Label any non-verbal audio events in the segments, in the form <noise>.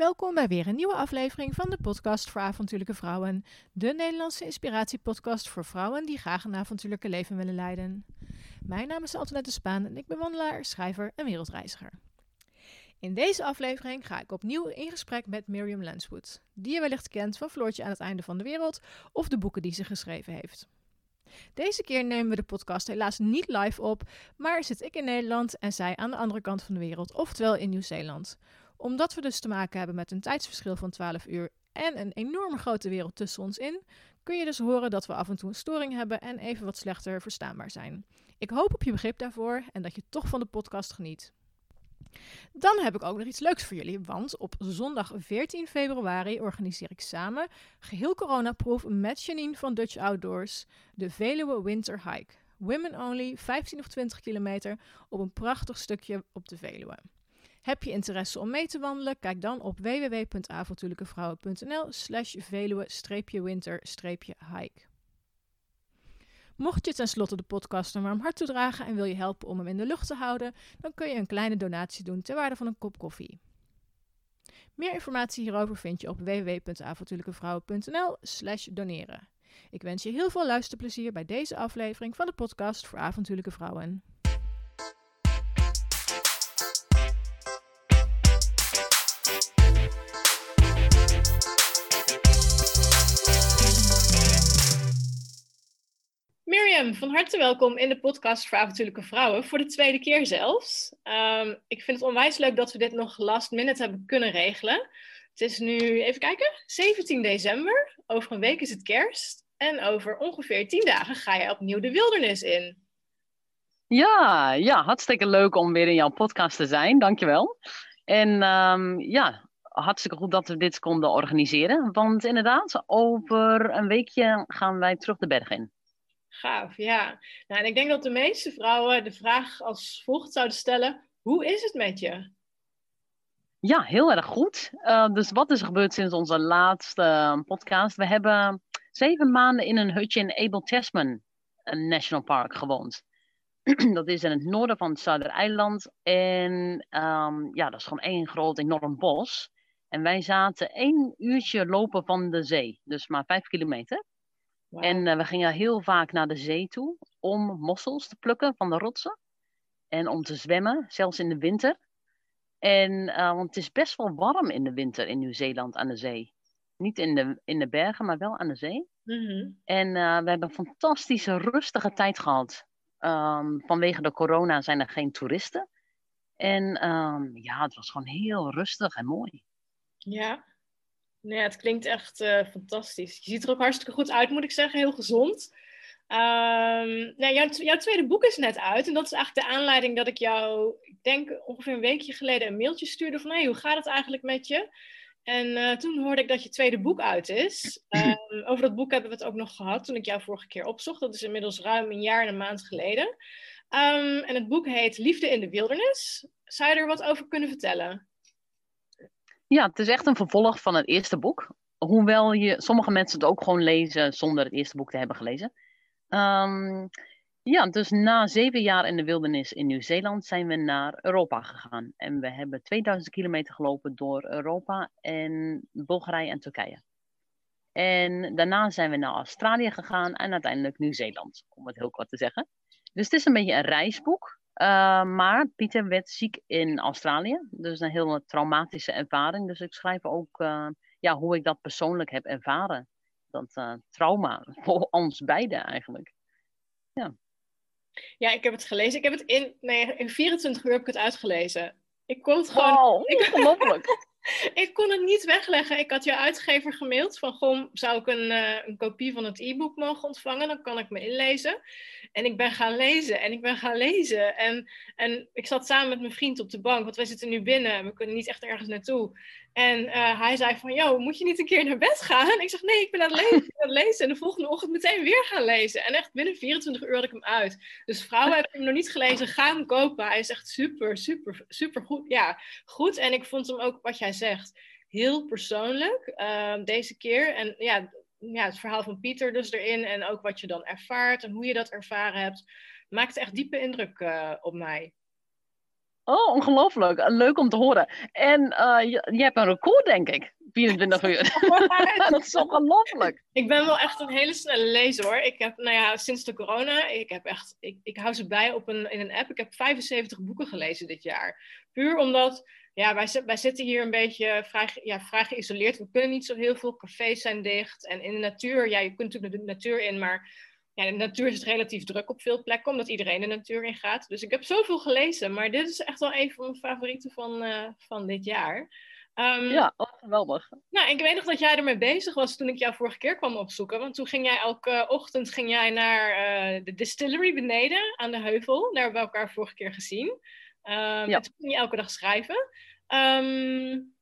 Welkom bij weer een nieuwe aflevering van de podcast voor avontuurlijke vrouwen. De Nederlandse inspiratiepodcast voor vrouwen die graag een avontuurlijke leven willen leiden. Mijn naam is Antoinette Spaan en ik ben wandelaar, schrijver en wereldreiziger. In deze aflevering ga ik opnieuw in gesprek met Miriam Lanswood, die je wellicht kent van Floortje aan het einde van de wereld of de boeken die ze geschreven heeft. Deze keer nemen we de podcast helaas niet live op, maar zit ik in Nederland en zij aan de andere kant van de wereld, oftewel in Nieuw-Zeeland omdat we dus te maken hebben met een tijdsverschil van 12 uur en een enorme grote wereld tussen ons in, kun je dus horen dat we af en toe een storing hebben en even wat slechter verstaanbaar zijn. Ik hoop op je begrip daarvoor en dat je toch van de podcast geniet. Dan heb ik ook nog iets leuks voor jullie, want op zondag 14 februari organiseer ik samen, geheel coronaproof met Janine van Dutch Outdoors, de Veluwe Winter Hike. Women only, 15 of 20 kilometer op een prachtig stukje op de Veluwe. Heb je interesse om mee te wandelen? Kijk dan op www.avontuurlijkevrouwen.nl slash veluwe-winter-hike. Mocht je tenslotte de podcast een warm hart toedragen en wil je helpen om hem in de lucht te houden, dan kun je een kleine donatie doen ter waarde van een kop koffie. Meer informatie hierover vind je op www.avontuurlijkevrouwen.nl slash doneren. Ik wens je heel veel luisterplezier bij deze aflevering van de podcast voor avontuurlijke vrouwen. Van harte welkom in de podcast voor avontuurlijke vrouwen, voor de tweede keer zelfs. Ehm, ik vind het onwijs leuk dat we dit nog last minute hebben kunnen regelen. Het is nu, even kijken, 17 december. Over een week is het kerst. En over ongeveer 10 dagen ga je opnieuw de wildernis in. Ja, ja, hartstikke leuk om weer in jouw podcast te zijn. Dankjewel. En um, ja, hartstikke goed dat we dit konden organiseren. Want inderdaad, over een weekje gaan wij terug de berg in. Gaaf, ja. Nou, en ik denk dat de meeste vrouwen de vraag als volgt zouden stellen: hoe is het met je? Ja, heel erg goed. Uh, dus wat is er gebeurd sinds onze laatste eh, podcast? We hebben zeven maanden in een hutje in Abel Tasman National Park gewoond. <clears throat> dat is in het noorden van het Zuidereiland. En um, ja, dat is gewoon één groot enorm bos. En wij zaten één uurtje lopen van de zee. Dus maar vijf kilometer. En uh, we gingen heel vaak naar de zee toe om mossels te plukken van de rotsen. En om te zwemmen, zelfs in de winter. En, uh, want het is best wel warm in de winter in Nieuw-Zeeland aan de zee. Niet in de, in de bergen, maar wel aan de zee. Mm -hmm. En uh, we hebben een fantastische, rustige tijd gehad. Um, vanwege de corona zijn er geen toeristen. En um, ja, het was gewoon heel rustig en mooi. Ja, Nee, het klinkt echt uh, fantastisch. Je ziet er ook hartstikke goed uit, moet ik zeggen. Heel gezond. Um, nou, jouw, jouw, tweede boek is net uit. En dat is eigenlijk de aanleiding dat ik jou, ik denk ongeveer een weekje geleden, een mailtje stuurde van... Hey, hoe gaat het eigenlijk met je? En uh, toen hoorde ik dat je tweede boek uit is. Um, <clears throat> over dat boek hebben we het ook nog gehad toen ik jou vorige keer opzocht. Dat is inmiddels ruim een jaar en een maand geleden. Um, en het boek heet Liefde in de Wildernis. Zou je er wat over kunnen vertellen? Ja, het is echt een vervolg van het eerste boek. Hoewel je, sommige mensen het ook gewoon lezen zonder het eerste boek te hebben gelezen. Um, ja, dus na zeven jaar in de wildernis in Nieuw-Zeeland zijn we naar Europa gegaan. En we hebben 2000 kilometer gelopen door Europa en Bulgarije en Turkije. En daarna zijn we naar Australië gegaan en uiteindelijk Nieuw-Zeeland, om het heel kort te zeggen. Dus het is een beetje een reisboek. Uh, maar Pieter werd ziek in Australië. Dus een heel traumatische ervaring. Dus ik schrijf ook uh, ja, hoe ik dat persoonlijk heb ervaren. Dat uh, trauma <laughs> voor ons beiden eigenlijk. Ja. ja, ik heb het gelezen. Ik heb het in, nee, in 24 uur heb ik het uitgelezen. Ik kon het gewoon. Wow, <laughs> ongelooflijk. <laughs> ik kon het niet wegleggen. Ik had je uitgever gemaild van, goh, zou ik een, uh, een kopie van het e-book mogen ontvangen? Dan kan ik me inlezen. En ik ben gaan lezen en ik ben gaan lezen. En, en ik zat samen met mijn vriend op de bank, want wij zitten nu binnen. We kunnen niet echt ergens naartoe. En uh, hij zei van, joh, moet je niet een keer naar bed gaan? En ik zeg, nee, ik ben aan het lezen, <laughs> aan het lezen. En de volgende ochtend meteen weer gaan lezen. En echt binnen 24 uur had ik hem uit. Dus vrouwen hebben hem nog niet gelezen, ga hem kopen. Hij is echt super, super, super goed. Ja, goed. En ik vond hem ook, wat jij zegt, heel persoonlijk uh, deze keer. En ja, ja, het verhaal van Pieter dus erin. En ook wat je dan ervaart en hoe je dat ervaren hebt. Maakt echt diepe indruk uh, op mij. Oh, ongelooflijk. Leuk om te horen. En uh, je, je, hebt een record, denk ik. 24 uur. <laughs> dat is ongelooflijk. Ik ben wel echt een hele snelle lezer hoor. Ik heb, nou ja, sinds de corona, ik heb echt, ik, ik hou ze bij op een, in een app. Ik heb 75 boeken gelezen dit jaar. Puur omdat, ja, wij, wij zitten hier een beetje vrij, ja, vrij geïsoleerd. We kunnen niet zo heel veel, cafés zijn dicht. En in de natuur, ja, je kunt natuurlijk de natuur in, maar ja, de natuur is relatief druk op veel plekken, omdat iedereen de natuur in gaat. Dus ik heb zoveel gelezen, maar dit is echt wel een van mijn favorieten van, uh, van dit jaar. Um, ja, oh, geweldig. Nou, ik weet nog dat jij ermee bezig was toen ik jou vorige keer kwam opzoeken. Want toen ging jij elke ochtend ging jij naar uh, de distillery beneden aan de heuvel. Daar hebben we elkaar vorige keer gezien. Um, ja. En toen ging je elke dag schrijven. Um,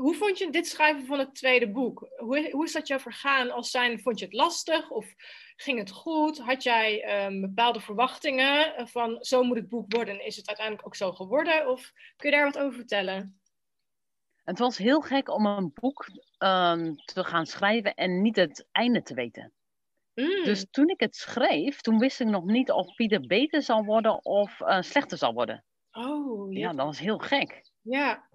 hoe vond je dit schrijven van het tweede boek? Hoe, hoe is dat jou vergaan als zijn? Vond je het lastig of ging het goed? Had jij um, bepaalde verwachtingen van zo moet het boek worden? En is het uiteindelijk ook zo geworden? Of kun je daar wat over vertellen? Het was heel gek om een boek um, te gaan schrijven en niet het einde te weten. Mm. Dus toen ik het schreef, toen wist ik nog niet of Pieter beter zal worden of uh, slechter zal worden. Oh, ja, dat was heel gek. Ja.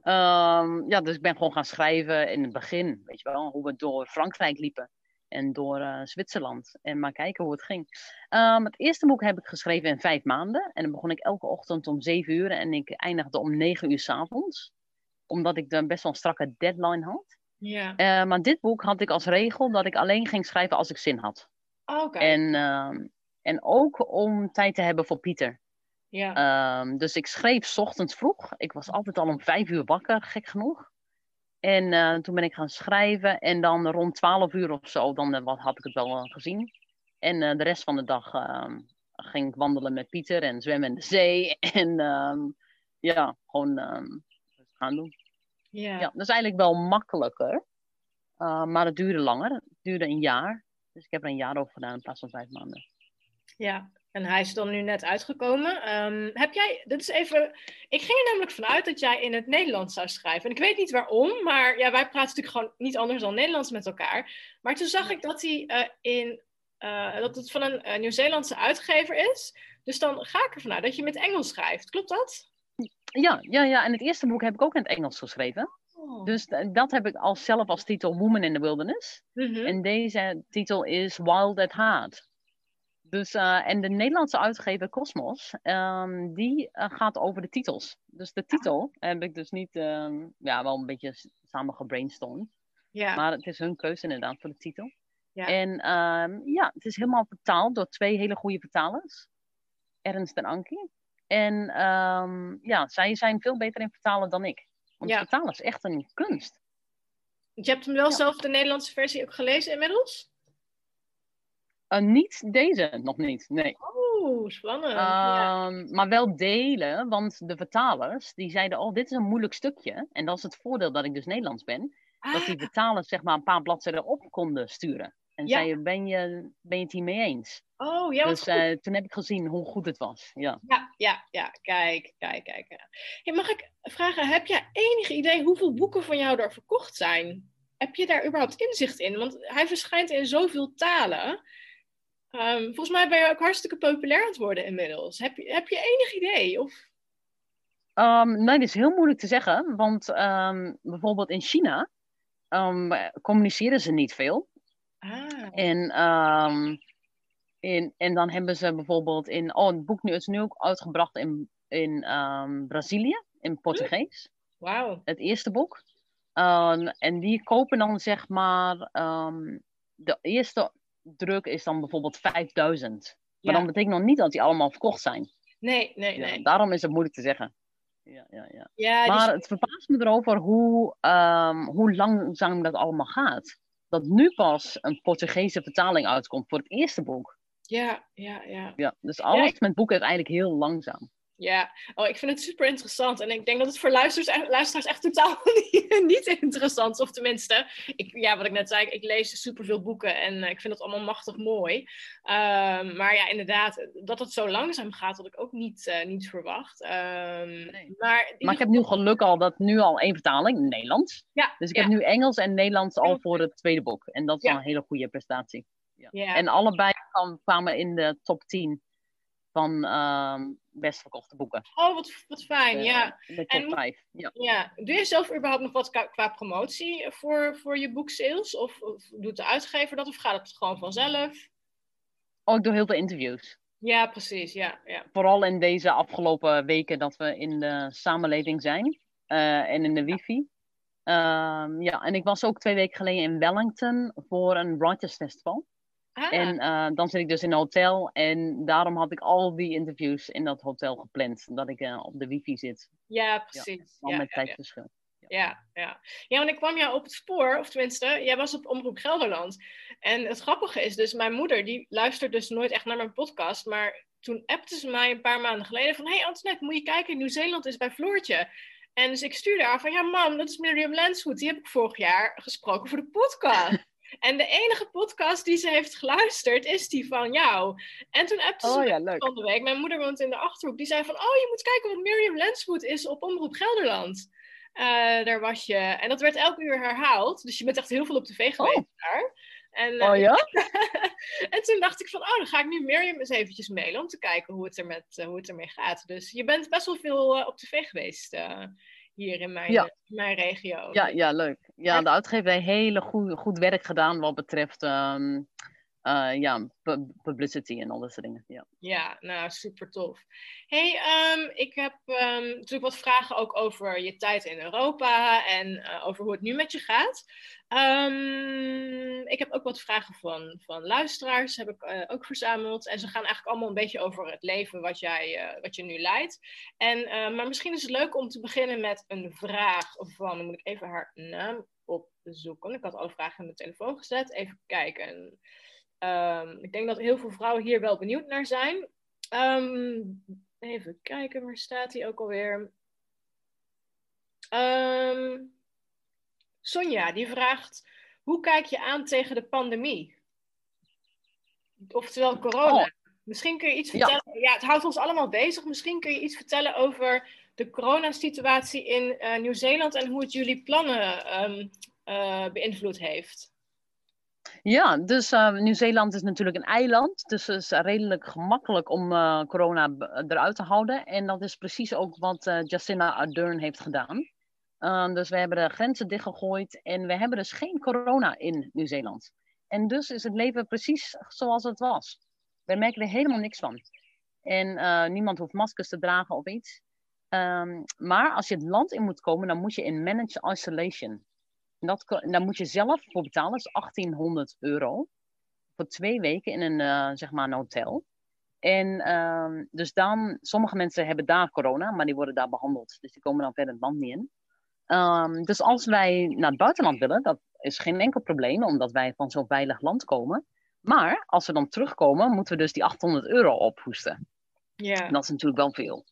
Um, ja, dus ik ben gewoon gaan schrijven in het begin, weet je wel, hoe we door Frankrijk liepen en door uh, Zwitserland. En maar kijken hoe het ging. Um, het eerste boek heb ik geschreven in vijf maanden. En dan begon ik elke ochtend om zeven uur en ik eindigde om negen uur s avonds. Omdat ik dan best wel een strakke deadline had. Ja. Uh, maar dit boek had ik als regel dat ik alleen ging schrijven als ik zin had. Oh, Oké. Okay. En, uh, en ook om tijd te hebben voor Pieter. Ja. Um, dus ik schreef s ochtends vroeg. Ik was altijd al om vijf uur wakker, gek genoeg. En uh, toen ben ik gaan schrijven. En dan rond twaalf uur of zo, dan wat, had ik het wel uh, gezien. En de rest van de dag ehm, ging ik wandelen met Pieter en zwemmen in de zee. <laughs> En um, ja, gewoon gaan doen. Ja. ja, dat is eigenlijk wel makkelijker. maar het duurde langer. Het duurde een jaar. Dus ik heb er een jaar over gedaan in plaats van vijf maanden. Ja, en hij is dan nu net uitgekomen. Um, heb jij, dit is even, ik ging er namelijk vanuit dat jij in het Nederlands zou schrijven. En ik weet niet waarom, maar ja, wij praten natuurlijk gewoon niet anders dan Nederlands met elkaar. Maar toen zag ik dat, hij, uh, in, uh, dat het van een uh, Nieuw-Zeelandse uitgever is. Dus dan ga ik ervan uit dat je met Engels schrijft. Klopt dat? Ja, ja, ja, en het eerste boek heb ik ook in het Engels geschreven. Oh. Dus dat heb ik als, zelf als titel Woman in the Wilderness. Mm -hmm. En deze titel is Wild at Heart. Dus, uh, en de Nederlandse uitgever Cosmos, um, die uh, gaat over de titels. Dus de titel heb ik dus niet, um, ja, wel een beetje samen gebrainstormd. Ja. Maar het is hun keuze inderdaad voor de titel. Ja. En um, ja, het is helemaal vertaald door twee hele goede vertalers. Ernst en Ankie. En ja, zij zijn veel beter in vertalen dan ik. Want ja. vertalen is echt een kunst. Je hebt hem wel ja. zelf de Nederlandse versie ook gelezen inmiddels? Uh, niet deze, nog niet. Nee. Oh, spannend. Ja. Maar wel delen, want de vertalers die zeiden: Oh, dit is een moeilijk stukje. En dat is het voordeel dat ik dus Nederlands ben. Ah. Dat die vertalers zeg maar een paar bladzijden op konden sturen. En ja. zeiden: ben je, ben je het hiermee eens? Oh, ja. Dus uh, toen heb ik gezien hoe goed het was. Ja, ja, ja. ja. Kijk, kijk, kijk. Hey, mag ik vragen: heb jij enig idee hoeveel boeken van jou er verkocht zijn? Heb je daar überhaupt inzicht in? Want hij verschijnt in zoveel talen. Um, volgens mij ben je ook hartstikke populair aan het worden inmiddels. Heb je, heb je enig idee? Of... Um, nee, dat is heel moeilijk te zeggen. Want um, bijvoorbeeld in China communiceren ze niet veel. Ah. En, in, en dan hebben ze bijvoorbeeld in... Oh, het boek nu is nu ook uitgebracht in, in Brazilië, in Portugees. Wauw. Het eerste boek. en die kopen dan zeg maar... de eerste druk is dan bijvoorbeeld 5000. Maar ja. dan betekent nog niet dat die allemaal verkocht zijn. Nee, nee, ja, nee. Daarom is het moeilijk te zeggen. Ja, ja, ja. ja maar die... het verbaast me erover hoe, um, hoe langzaam dat allemaal gaat. Dat nu pas een Portugese vertaling uitkomt voor het eerste boek. Ja, ja, ja. ja dus alles met boeken is eigenlijk heel langzaam. Ja, oh, ik vind het super interessant. En ik denk dat het voor luisteraars, luisteraars echt totaal <laughs> niet, niet interessant is. Of tenminste, ik, ja, wat ik net zei, ik lees superveel boeken en uh, ik vind het allemaal machtig mooi. Uh, maar ja, inderdaad, dat het zo langzaam gaat, had ik ook niet, uh, niet verwacht. nee. maar, maar ik heb nu geluk al dat nu al één vertaling, Nederlands. Ja, dus ik ja. heb nu Engels en Nederlands al voor het tweede boek. En dat is ja. al een hele goede prestatie. Ja. En allebei kwamen in de top 10 van ehm, best verkochte boeken. Oh, wat, wat fijn, Eh, ja. De top En- 5. Ja. ja. Doe je zelf überhaupt nog wat qua, qua promotie voor, voor je boeksales? Of, of doet de uitgever dat? Of gaat het gewoon vanzelf? Oh, ik doe heel veel interviews. Ja, precies. Ja, ja. Vooral in deze afgelopen weken dat we in de samenleving zijn. eh, en in de wifi. Ehm, ja, en ik was ook twee weken geleden in Wellington voor een Writers Festival. Ah, En eh, dan zit ik dus in een hotel. En daarom had ik al die interviews in dat hotel gepland. Dat ik eh, op de wifi zit. ja, precies. Al ja, met ja, tijdverschil. Ja, ja. ja, want ik kwam jou op het spoor, of tenminste, jij was op Omroep Gelderland. En het grappige is dus, mijn moeder, die luistert dus nooit echt naar mijn podcast, maar toen appte ze mij een paar maanden geleden van, hey Antoinette, moet je kijken, Nieuw-Zeeland is bij Floortje. En dus ik stuurde haar van, ja mam, dat is Miriam Lanswood, die heb ik vorig jaar gesproken voor de podcast. En de enige podcast die ze heeft geluisterd is die van jou. En toen appte ze Oh ja, leuk. van de week. Mijn moeder woont in de Achterhoek. Die zei van, oh, je moet kijken wat Miriam Lanswood is op Omroep Gelderland. Eh, daar was je. En dat werd elke uur herhaald. Dus je bent echt heel veel op tv geweest Oh. daar. En, eh, Oh ja? <laughs> en toen dacht ik van, oh, dan ga ik nu Miriam eens eventjes mailen om te kijken hoe het, er met, eh, hoe het ermee gaat. Dus je bent best wel veel op tv geweest hier in mijn, Ja. eh, in mijn regio. Ja, ja, leuk. Ja, de uitgever heeft hele goed, goed werk gedaan wat betreft ehm, eh, ja, pu- publicity en al dat soort dingen. Ja. Ja, nou, super tof. hey, ehm, ik heb ehm, natuurlijk wat vragen ook over je tijd in Europa en eh, over hoe het nu met je gaat. Ehm, ik heb ook wat vragen van, van luisteraars, heb ik eh, ook verzameld. En ze gaan eigenlijk allemaal een beetje over het leven wat, jij, wat je nu leidt. En, maar misschien is het leuk om te beginnen met een vraag van, dan moet ik even haar naam opzoeken. Ik had alle vragen in mijn telefoon gezet. Even kijken. Ehm, ik denk dat heel veel vrouwen hier wel benieuwd naar zijn. Ehm, even kijken, waar staat hij ook alweer? Ehm, Sonja, die vraagt: hoe kijk je aan tegen de pandemie? Oftewel corona. Oh. Misschien kun je iets vertellen. Ja. het houdt ons allemaal bezig. Misschien kun je iets vertellen over de coronasituatie in eh, Nieuw-Zeeland en hoe het jullie plannen eh, beïnvloed heeft. Ja, dus eh, Nieuw-Zeeland is natuurlijk een eiland. Dus het is redelijk gemakkelijk om eh, corona eruit te houden. En dat is precies ook wat eh, Jacinda Ardern heeft gedaan. Uh, dus we hebben de grenzen dichtgegooid en we hebben dus geen corona in Nieuw-Zeeland. En dus is het leven precies zoals het was. We merken er helemaal niks van. En uh, niemand hoeft maskers te dragen of iets. Um, maar als je het land in moet komen, dan moet je in managed isolation. En dat, daar moet je zelf voor betalen, dat is 1800 euro. Voor twee weken in een, uh, zeg maar een hotel. En um, dus dan, sommige mensen hebben daar corona, maar die worden daar behandeld. Dus die komen dan verder het land niet in. Um, dus als wij naar het buitenland willen, dat is geen enkel probleem, omdat wij van zo'n veilig land komen. Maar als we dan terugkomen, moeten we dus die 800 euro ophoesten. Ja. En dat is natuurlijk wel veel.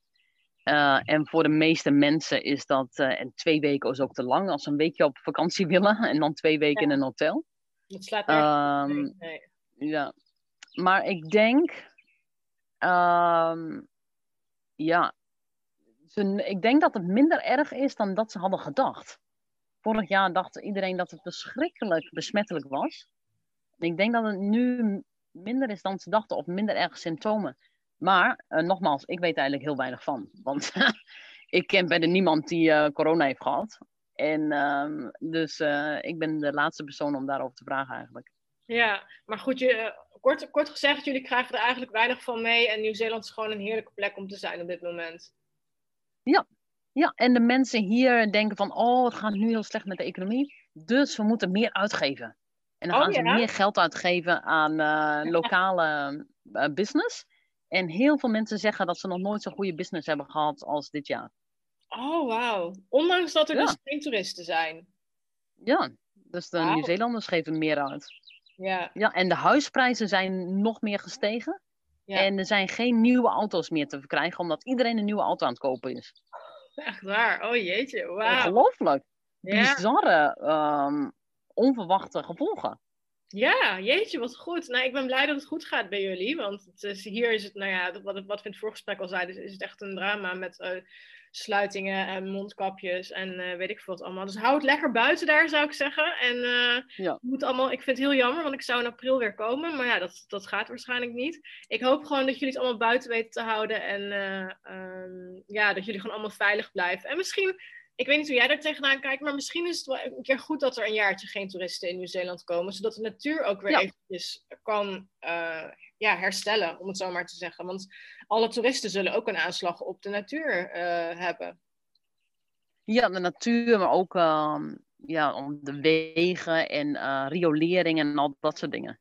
Uh, en voor de meeste mensen is dat, uh, en twee weken is ook te lang, als ze een weekje op vakantie <laughs> willen en dan twee weken ja. in een hotel. Dat slaat um, nee. Ja, maar ik denk, um, ja, ze, ik denk dat het minder erg is dan dat ze hadden gedacht. Vorig jaar dacht iedereen dat het verschrikkelijk besmettelijk was. En ik denk dat het nu minder is dan ze dachten, of minder erg symptomen. Maar, uh, nogmaals, ik weet eigenlijk heel weinig van. Want <laughs> ik ken bijna niemand die uh, corona heeft gehad. En um, dus uh, ik ben de laatste persoon om daarover te vragen eigenlijk. Ja, maar goed, je, kort, kort gezegd, jullie krijgen er eigenlijk weinig van mee. En Nieuw-Zeeland is gewoon een heerlijke plek om te zijn op dit moment. Ja, ja, en de mensen hier denken van, oh, het gaat nu heel slecht met de economie. Dus we moeten meer uitgeven. En dan oh, gaan ze ja? meer geld uitgeven aan uh, lokale uh, business. En heel veel mensen zeggen dat ze nog nooit zo'n goede business hebben gehad als dit jaar. Oh, wauw. Ondanks dat er ja. dus geen toeristen zijn. Ja, dus de. Nieuw-Zeelanders geven meer uit. Ja. ja, en de huisprijzen zijn nog meer gestegen. Ja. En er zijn geen nieuwe auto's meer te verkrijgen, omdat iedereen een nieuwe auto aan het kopen is. <laughs> Echt waar? Oh jeetje, wauw. Ongelooflijk. Ja. Bizarre, um, onverwachte gevolgen. Ja, jeetje, wat goed. Nou, ik ben blij dat het goed gaat bij jullie. Want het is, hier is het, nou ja, wat, wat we in het voorgesprek al zeiden, is het echt een drama met uh, sluitingen en mondkapjes en eh, weet ik veel wat allemaal. Dus hou het lekker buiten daar, zou ik zeggen. En uh, ja. moet allemaal, ik vind het heel jammer, want ik zou in april weer komen. Maar ja, dat, dat gaat waarschijnlijk niet. Ik hoop gewoon dat jullie het allemaal buiten weten te houden. En uh, ja, dat jullie gewoon allemaal veilig blijven. En misschien ik weet niet hoe jij daar tegenaan kijkt, maar misschien is het wel een keer goed dat er een jaartje geen toeristen in Nieuw-Zeeland komen, zodat de natuur ook weer ja. eventjes kan uh, ja, herstellen, om het zo maar te zeggen. Want alle toeristen zullen ook een aanslag op de natuur uh, hebben. Ja, de natuur, maar ook uh, ja, om de wegen en uh, riolering en al dat soort dingen.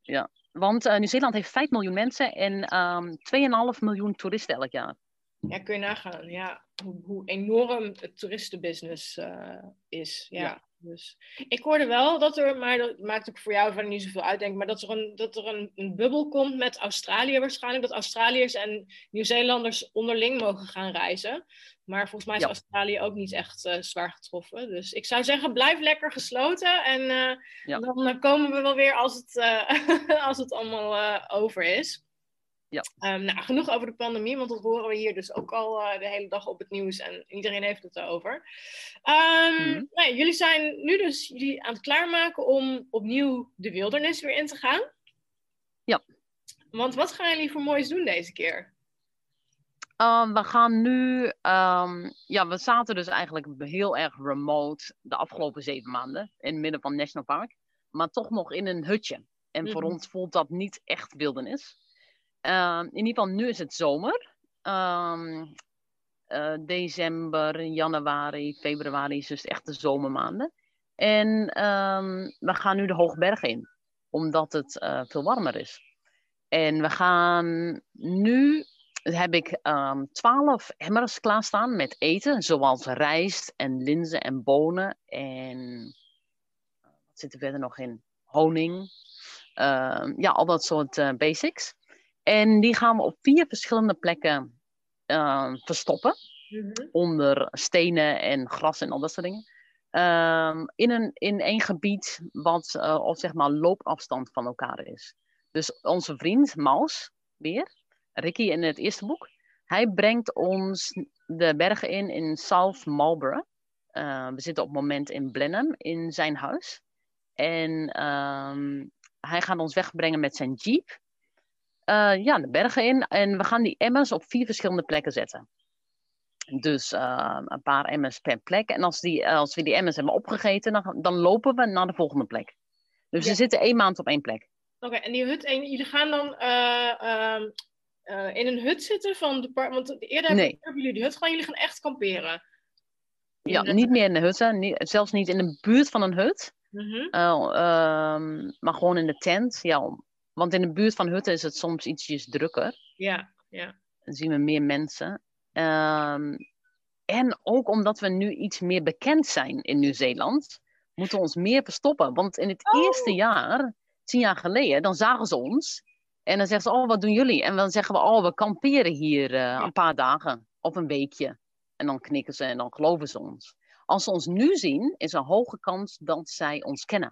Ja, want Nieuw-Zeeland heeft 5 miljoen mensen en um, ehm, 2,5 miljoen toeristen elk jaar. Ja, kun je nagaan, ja, hoe, hoe enorm het toeristenbusiness uh, is. Ja. ja. Dus ik hoorde wel dat er, maar dat maakt ook voor jou verder niet zoveel uit, denk maar dat er, een, dat er een, een bubbel komt met Australië waarschijnlijk. Dat Australiërs en Nieuw-Zeelanders onderling mogen gaan reizen. Maar volgens mij is Australië ook niet echt uh, zwaar getroffen. Dus ik zou zeggen, blijf lekker gesloten. En uh, ja. dan komen we wel weer als het, <laughs> als het allemaal over is. Ja. Um, nou, genoeg over de pandemie, want dat horen we hier dus ook al uh, de hele dag op het nieuws en iedereen heeft het erover. Um, mm. nou, jullie zijn nu dus jullie aan het klaarmaken om opnieuw de wildernis weer in te gaan. Ja. Want wat gaan jullie voor moois doen deze keer? Um, we gaan nu, ja, we zaten dus eigenlijk heel erg remote de afgelopen zeven maanden in het midden van National Park, maar toch nog in een hutje. En voor mhm. ons voelt dat niet echt wildernis. Ehm, in ieder geval, nu is het zomer. Um, uh, december, januari, februari is dus echt de zomermaanden. En um, we gaan nu de Hoogbergen in, omdat het uh, veel warmer is. En we gaan nu, heb ik twaalf emmers klaarstaan met eten, zoals rijst en linzen en bonen. En wat zit er verder nog in? Honing. ja, al dat soort uh, basics. En die gaan we op vier verschillende plekken uh, verstoppen. Mm-hmm. Onder stenen en gras en al dat soort dingen. Um, in, een, in één gebied wat uh, op zeg maar loopafstand van elkaar is. Dus onze vriend Maus, weer, Ricky in het eerste boek, hij brengt ons de bergen in in South Marlborough. Uh, we zitten op het moment in Blenheim in zijn huis. En hij gaat ons wegbrengen met zijn jeep. Uh, ja, de bergen in. En we gaan die emmers op vier verschillende plekken zetten. Dus uh, een paar emmers per plek. En als, die, als we die emmers hebben opgegeten, dan, dan lopen we naar de volgende plek. Dus ja. we zitten één maand op één plek. Oké, okay, en die hut, en jullie gaan dan uh, in een hut zitten van de park? Want eerder nee. hebben jullie die hut gaan, jullie gaan echt kamperen. Ja, niet meer in de hutten, niet, zelfs niet in de buurt van een hut. Mm -hmm. maar gewoon in de tent. Ja, want in de buurt van hutten is het soms ietsjes drukker. Ja, ja. Dan zien we meer mensen. Um, en ook omdat we nu iets meer bekend zijn in Nieuw-Zeeland, moeten we ons meer verstoppen. Want in het oh. eerste jaar, tien jaar geleden, dan zagen ze ons. En dan zeggen ze, oh, wat doen jullie? En dan zeggen we, oh, we kamperen hier uh, een paar dagen of een weekje. En dan knikken ze en dan geloven ze ons. Als ze ons nu zien, is er een hoge kans dat zij ons kennen.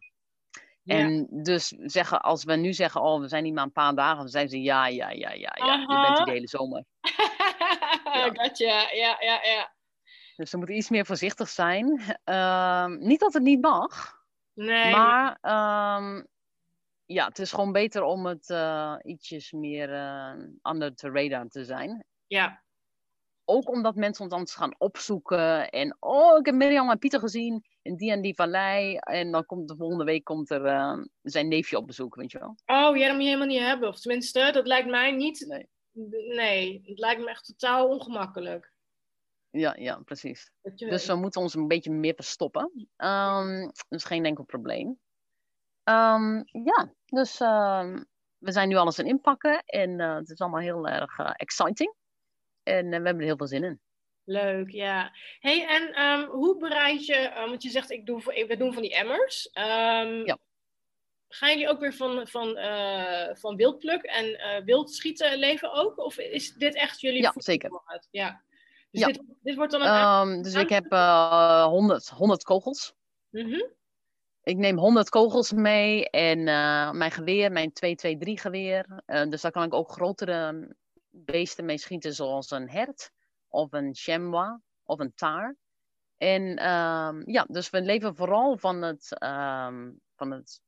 En dus zeggen, als we nu zeggen, oh, we zijn hier maar een paar dagen, dan zeggen ze ja, ja, ja, ja, ja. Je bent de hele zomer. <laughs> ja. Gotcha. ja, ja, ja. Dus we moeten iets meer voorzichtig zijn. Uh, niet dat het niet mag. Nee. Maar um, ja, het is gewoon beter om het uh, ietsjes meer uh, under the radar te zijn. Ja. Ook omdat mensen ons anders gaan opzoeken. En oh, ik heb Mirjam en Pieter gezien in die en die vallei. En dan komt de volgende week komt er uh, zijn neefje op bezoek, weet je wel. Oh, jij dat moet je helemaal niet hebben. Of tenminste, dat lijkt mij niet... Nee. Nee, het lijkt me echt totaal ongemakkelijk. Ja, ja, precies. Dus we moeten ons een beetje meer verstoppen. Um, dat is geen enkel probleem. Um, ja, dus um, we zijn nu alles aan inpakken. En uh, het is allemaal heel erg uh, exciting. En uh, we hebben er heel veel zin in. Leuk, ja. hey, en um, hoe bereid je, um, want je zegt ik doe, we doen van die emmers. Um, ja. Gaan jullie ook weer van, van, uh, van wildpluk en uh, wildschieten leven ook? Of is dit echt jullie Ja, zeker. Ja. Dus ja. Dit, dit, wordt dan een... dus ik heb uh, 100, 100 kogels. Mm -hmm. Ik neem 100 kogels mee en mijn geweer, mijn 223 geweer. Dus daar kan ik ook grotere beesten mee schieten, zoals een hert of een chamois of een taar. En ehm, ja, dus we leven vooral van het, ehm, van het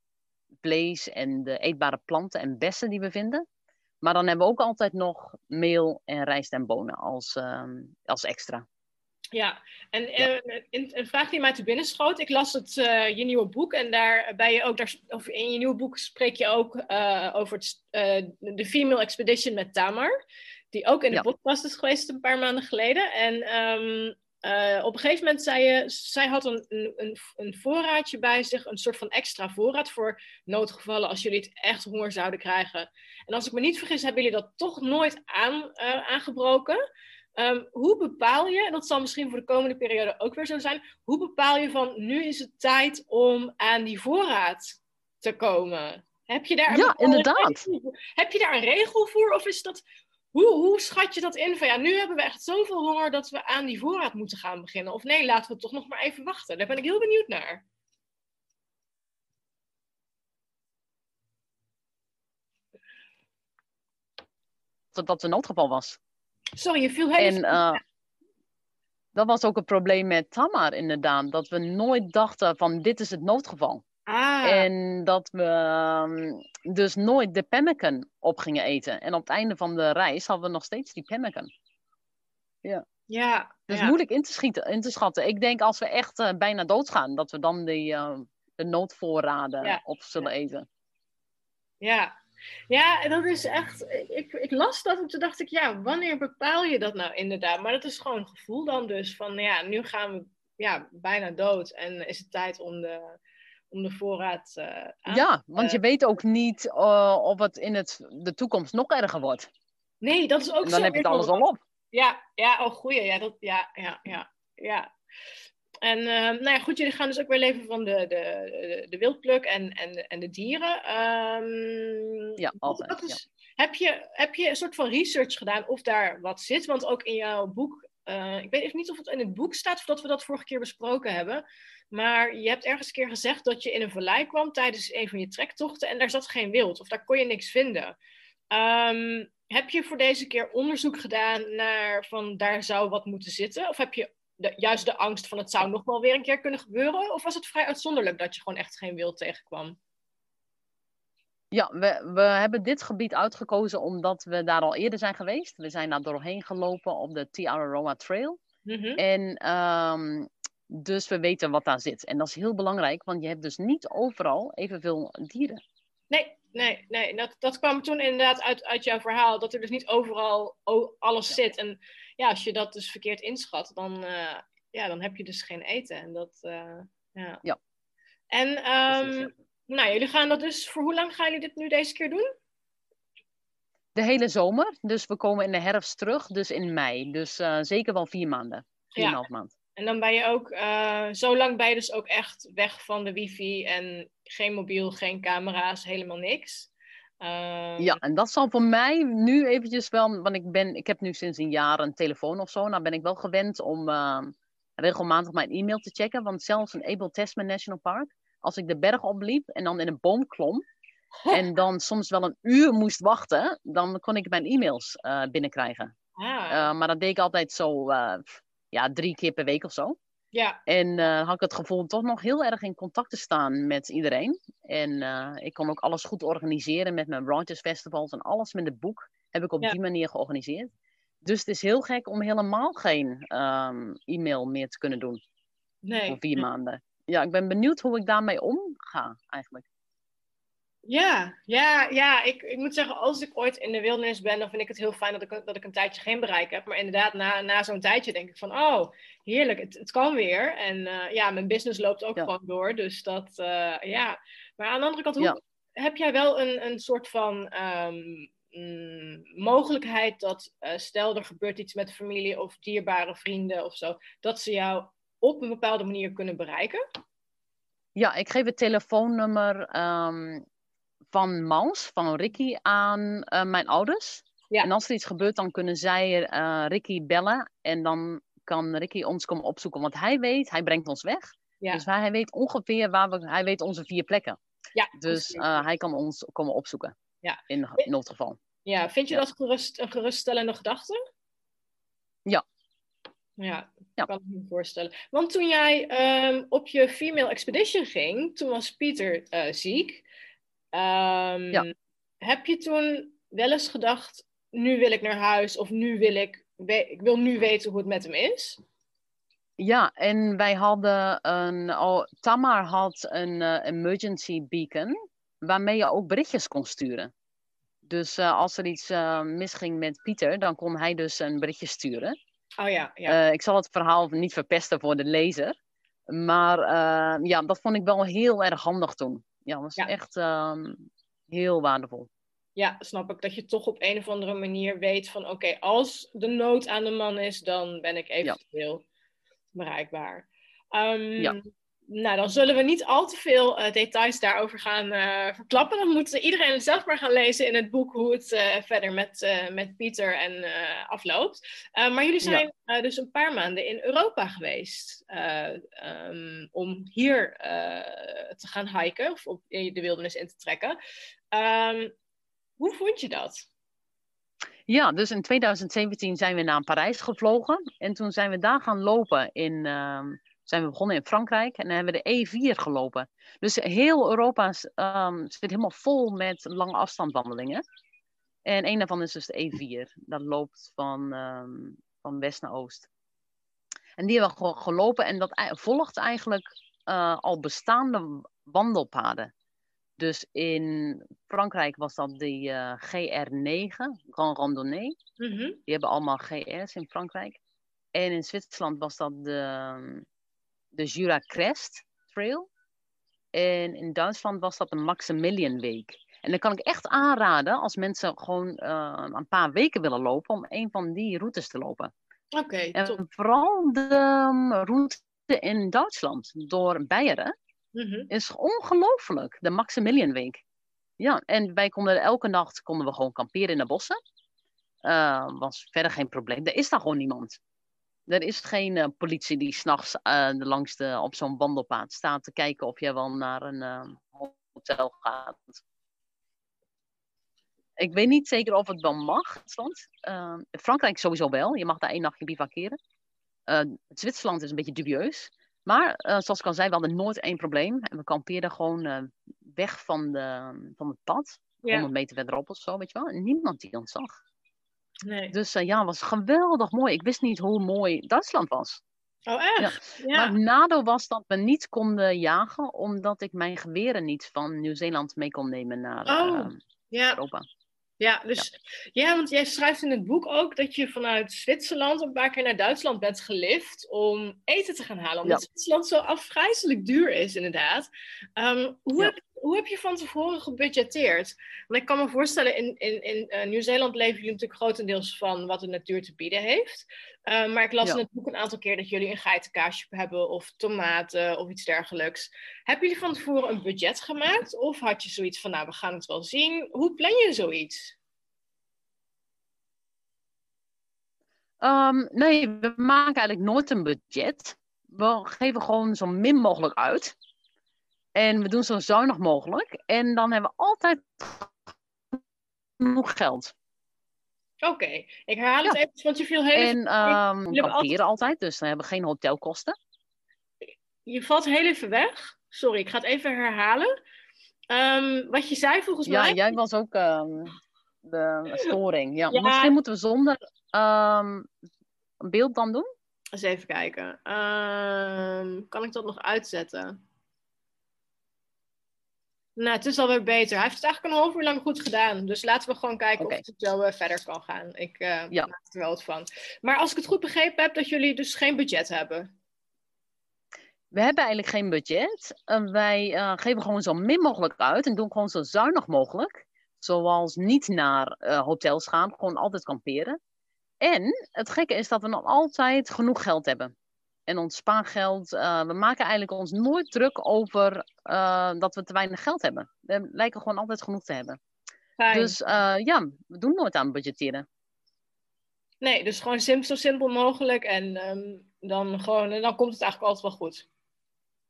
vlees en de eetbare planten en bessen die we vinden. Maar dan hebben we ook altijd nog meel en rijst en bonen als, ehm, als extra. Ja, en een vraag die mij te binnen schoot. Ik las het, uh, je nieuwe boek en daar ben je ook, daar, of in je nieuwe boek spreek je ook uh, over het, de Female Expedition met Tamar. Die ook in de podcast is geweest een paar maanden geleden. En um, op een gegeven moment zei je, zij had een, een, een voorraadje bij zich, een soort van extra voorraad voor noodgevallen als jullie het echt honger zouden krijgen. En als ik me niet vergis, hebben jullie dat toch nooit aan, aangebroken. Um, hoe bepaal je, en dat zal misschien voor de komende periode ook weer zo zijn, hoe bepaal je van nu is het tijd om aan die voorraad te komen? Heb je daar een ja, inderdaad. Heb je daar een regel voor? Of is dat, hoe, hoe schat je dat in? Van ja, nu hebben we echt zoveel honger dat we aan die voorraad moeten gaan beginnen. Of nee, laten we toch nog maar even wachten. Daar ben ik heel benieuwd naar. Dat dat een noodgeval was. Sorry, je viel helemaal... En, uh, dat was ook een probleem met Tamar inderdaad. Dat we nooit dachten van dit is het noodgeval. Ah. En dat we um, dus nooit de pemmican op gingen eten. En op het einde van de reis hadden we nog steeds die pemmican. Ja. Ja. Dus ja. moeilijk in te, schieten, in te schatten. Ik denk als we echt uh, bijna doodgaan, dat we dan die, uh, de noodvoorraden ja. op zullen eten. Ja, ja, dat is echt. Ik, ik las dat en toen dacht ik, ja, wanneer bepaal je dat nou inderdaad? Maar dat is gewoon een gevoel dan dus van, ja, nu gaan we ja, bijna dood en is het tijd om de, om de voorraad uh, aan Ja, want je weet ook niet uh, of het in het, de toekomst nog erger wordt. Nee, dat is ook en zo. dan heb je het alles al op. Ja, ja, oh goeie. Ja, dat, ja, ja, ja, ja. En uh, nou ja, goed, jullie gaan dus ook weer leven van de, de, de wildpluk en, en, en de dieren. Um, ja, altijd. Is, ja. heb, je, heb je een soort van research gedaan of daar wat zit? Want ook in jouw boek, ik weet even niet of het in het boek staat of dat we dat vorige keer besproken hebben. Maar je hebt ergens een keer gezegd dat je in een vallei kwam tijdens een van je trektochten en daar zat geen wild of daar kon je niks vinden. Um, heb je voor deze keer onderzoek gedaan naar van daar zou wat moeten zitten? Of heb je de, juist de angst van het zou nog wel weer een keer kunnen gebeuren? Of was het vrij uitzonderlijk dat je gewoon echt geen wild tegenkwam? Ja, we, we hebben dit gebied uitgekozen omdat we daar al eerder zijn geweest. We zijn daar doorheen gelopen op de Tiararoa Trail. Mm -hmm. En um, dus we weten wat daar zit. En dat is heel belangrijk, want je hebt dus niet overal evenveel dieren. Nee, nee, nee. Dat, dat kwam toen inderdaad uit, uit jouw verhaal. Dat er dus niet overal alles ja. zit. En ja, als je dat dus verkeerd inschat, dan, uh, ja, dan heb je dus geen eten. En dat, uh, ja. ja. En um, Precies, ja. nou, jullie gaan dat dus, voor hoe lang gaan jullie dit nu deze keer doen? De hele zomer. Dus we komen in de herfst terug, dus in mei. Dus uh, zeker wel vier maanden. Vier en een half maand. En dan ben je ook, zo lang ben je dus ook echt weg van de wifi en geen mobiel, geen camera's, helemaal niks. Um... Ja, en dat zal voor mij nu eventjes wel, want ik, ben, ik heb nu sinds een jaar een telefoon of zo. Nou ben ik wel gewend om uh, regelmatig mijn e-mail te checken. Want zelfs in Abel Tasman National Park, als ik de berg opliep en dan in een boom klom. <laughs> en dan soms wel een uur moest wachten, dan kon ik mijn e-mails uh, binnenkrijgen. Ah. Uh, maar dat deed ik altijd zo, ja, drie keer per week of zo. Ja. En uh, had ik het gevoel toch nog heel erg in contact te staan met iedereen. En uh, ik kon ook alles goed organiseren met mijn Writers Festivals en alles met het boek heb ik op Ja. die manier georganiseerd. Dus het is heel gek om helemaal geen um, e-mail meer te kunnen doen Nee. voor vier maanden. Ja, ik ben benieuwd hoe ik daarmee omga eigenlijk. Ja, ja, ja. Ik, ik moet zeggen, als ik ooit in de wildernis ben, dan vind ik het heel fijn dat ik, dat ik een tijdje geen bereik heb. Maar inderdaad, na, na zo'n tijdje denk ik van, oh, heerlijk, het, het kan weer. En uh, ja, mijn business loopt ook Ja. gewoon door. Dus dat, uh, ja. Maar aan de andere kant, hoe, Ja. heb jij wel een, een soort van ehm, mm, mogelijkheid dat, uh, stel er gebeurt iets met familie of dierbare vrienden of zo, dat ze jou op een bepaalde manier kunnen bereiken? Ja, ik geef het telefoonnummer um, van Maus, van Ricky, aan uh, mijn ouders. Ja. En als er iets gebeurt, dan kunnen zij uh, Ricky bellen. En dan kan Ricky ons komen opzoeken. Want hij weet, hij brengt ons weg. Ja. Dus hij weet ongeveer waar we, hij weet onze vier plekken. Ja, Dus uh, hij kan ons komen opzoeken. Ja. In noodgeval. Ja, vind je Ja. dat gerust, een geruststellende gedachte? Ja, Ja, ja. kan ik me voorstellen. Want toen jij ehm, op je Female Expedition ging, toen was Pieter uh, ziek. Um, ja. Heb je toen wel eens gedacht, nu wil ik naar huis of nu wil ik, ik wil nu weten hoe het met hem is? Ja, en wij hadden een, oh, Tamar had een uh, emergency beacon waarmee je ook berichtjes kon sturen. Dus uh, als er iets uh, misging met Pieter, dan kon hij dus een berichtje sturen. Oh ja, ja. ik zal het verhaal niet verpesten voor de lezer. Maar ja, dat vond ik wel heel erg handig toen. Ja, dat was echt ehm, heel waardevol. Ja, snap ik. Dat je toch op een of andere manier weet van... oké, als de nood aan de man is, dan ben ik eventueel bereikbaar. Um, ja. Nou, dan zullen we niet al te veel uh, details daarover gaan uh, verklappen. Dan moet iedereen zelf maar gaan lezen in het boek hoe het uh, verder met, met Pieter en afloopt. maar jullie zijn ja. dus een paar maanden in Europa geweest um, om hier te gaan hiken of op de wildernis in te trekken. Um, hoe vond je dat? Ja, dus in 2017 zijn we naar Parijs gevlogen. En toen zijn we daar gaan lopen in. Zijn we begonnen in Frankrijk en dan hebben we de E4 gelopen. Dus heel Europa um, zit helemaal vol met lange afstandwandelingen. En een daarvan is dus de E4. Dat loopt van, um, van west naar oost. En die hebben we gelopen en dat volgt eigenlijk uh, al bestaande wandelpaden. Dus in Frankrijk was dat de uh, GR9, Grand Randonnée. Mm -hmm. Die hebben allemaal GR's in Frankrijk. En in Zwitserland was dat de, de Jura Crest Trail. En in Duitsland was dat de Maximilian Week. En dan kan ik echt aanraden als mensen gewoon uh, een paar weken willen lopen, om een van die routes te lopen. Oké. Okay, en vooral de um, route in Duitsland door Beieren Mm Is ongelooflijk, de Maximilian Week. Ja, en wij konden elke nacht konden we gewoon kamperen in de bossen. Uh, was verder geen probleem. Er is daar gewoon niemand. Er is geen uh, politie die s'nachts uh, langs de, op zo'n wandelpaad staat te kijken of je wel naar een hotel gaat. Ik weet niet zeker of het wel mag. Frankrijk sowieso wel. Je mag daar één nachtje bivakeren. Zwitserland is een beetje dubieus. Maar zoals ik al zei, we hadden nooit één probleem. En we kampeerden gewoon weg van, de, van het pad. Ja. 100 meter verderop of zo, weet je wel. En niemand die ons zag. Nee. Dus uh, ja, het was geweldig mooi. Ik wist niet hoe mooi Duitsland was. Oh, echt? Ja. Maar het nadeel was dat we niet konden jagen, omdat ik mijn geweren niet van Nieuw-Zeeland mee kon nemen naar oh, ja. Europa. Ja, dus ja. want jij schrijft in het boek ook dat je vanuit Zwitserland een paar keer naar Duitsland bent gelift om eten te gaan halen. Omdat Zwitserland zo afgrijzelijk duur is, inderdaad. Um, hoe, heb, hoe heb je van tevoren gebudgeteerd? Want ik kan me voorstellen, in, in, in uh, Nieuw-Zeeland leven jullie natuurlijk grotendeels van wat de natuur te bieden heeft. Uh, maar ik las in het boek een aantal keer dat jullie een geitenkaasje hebben of tomaten of iets dergelijks. Hebben jullie van tevoren een budget gemaakt? Of had je zoiets van, nou, we gaan het wel zien. Hoe plan je zoiets? Um, nee, we maken eigenlijk nooit een budget. We geven gewoon zo min mogelijk uit. En we doen zo zuinig mogelijk. En dan hebben we altijd genoeg geld. Oké, ik herhaal het even, want je viel heel En um, we altijd... altijd, dus we hebben geen hotelkosten. Je valt heel even weg. Sorry, ik ga het even herhalen. Um, wat je zei volgens ja, mij... Ja, jij was ook um, de storing. Ja, ja, Misschien moeten we zonder een beeld dan doen? Eens even kijken. kan ik dat nog uitzetten? Nou, het is alweer beter. Hij heeft het eigenlijk een half uur lang goed gedaan. Dus laten we gewoon kijken of het zo uh, verder kan gaan. Ik uh, ja. maak er wel wat van. Maar als ik het goed begrepen heb, dat jullie dus geen budget hebben. We hebben eigenlijk geen budget. Uh, wij geven gewoon zo min mogelijk uit en doen gewoon zo zuinig mogelijk. Zoals niet naar hotels gaan, gewoon altijd kamperen. En het gekke is dat we nog altijd genoeg geld hebben en ons spaargeld. Uh, we maken eigenlijk ons nooit druk over uh, dat we te weinig geld hebben. We lijken gewoon altijd genoeg te hebben. Fijn. Dus uh, ja, we doen nooit aan budgetteren. Nee, dus gewoon sim zo simpel mogelijk en um, dan, gewoon, dan komt het eigenlijk altijd wel goed.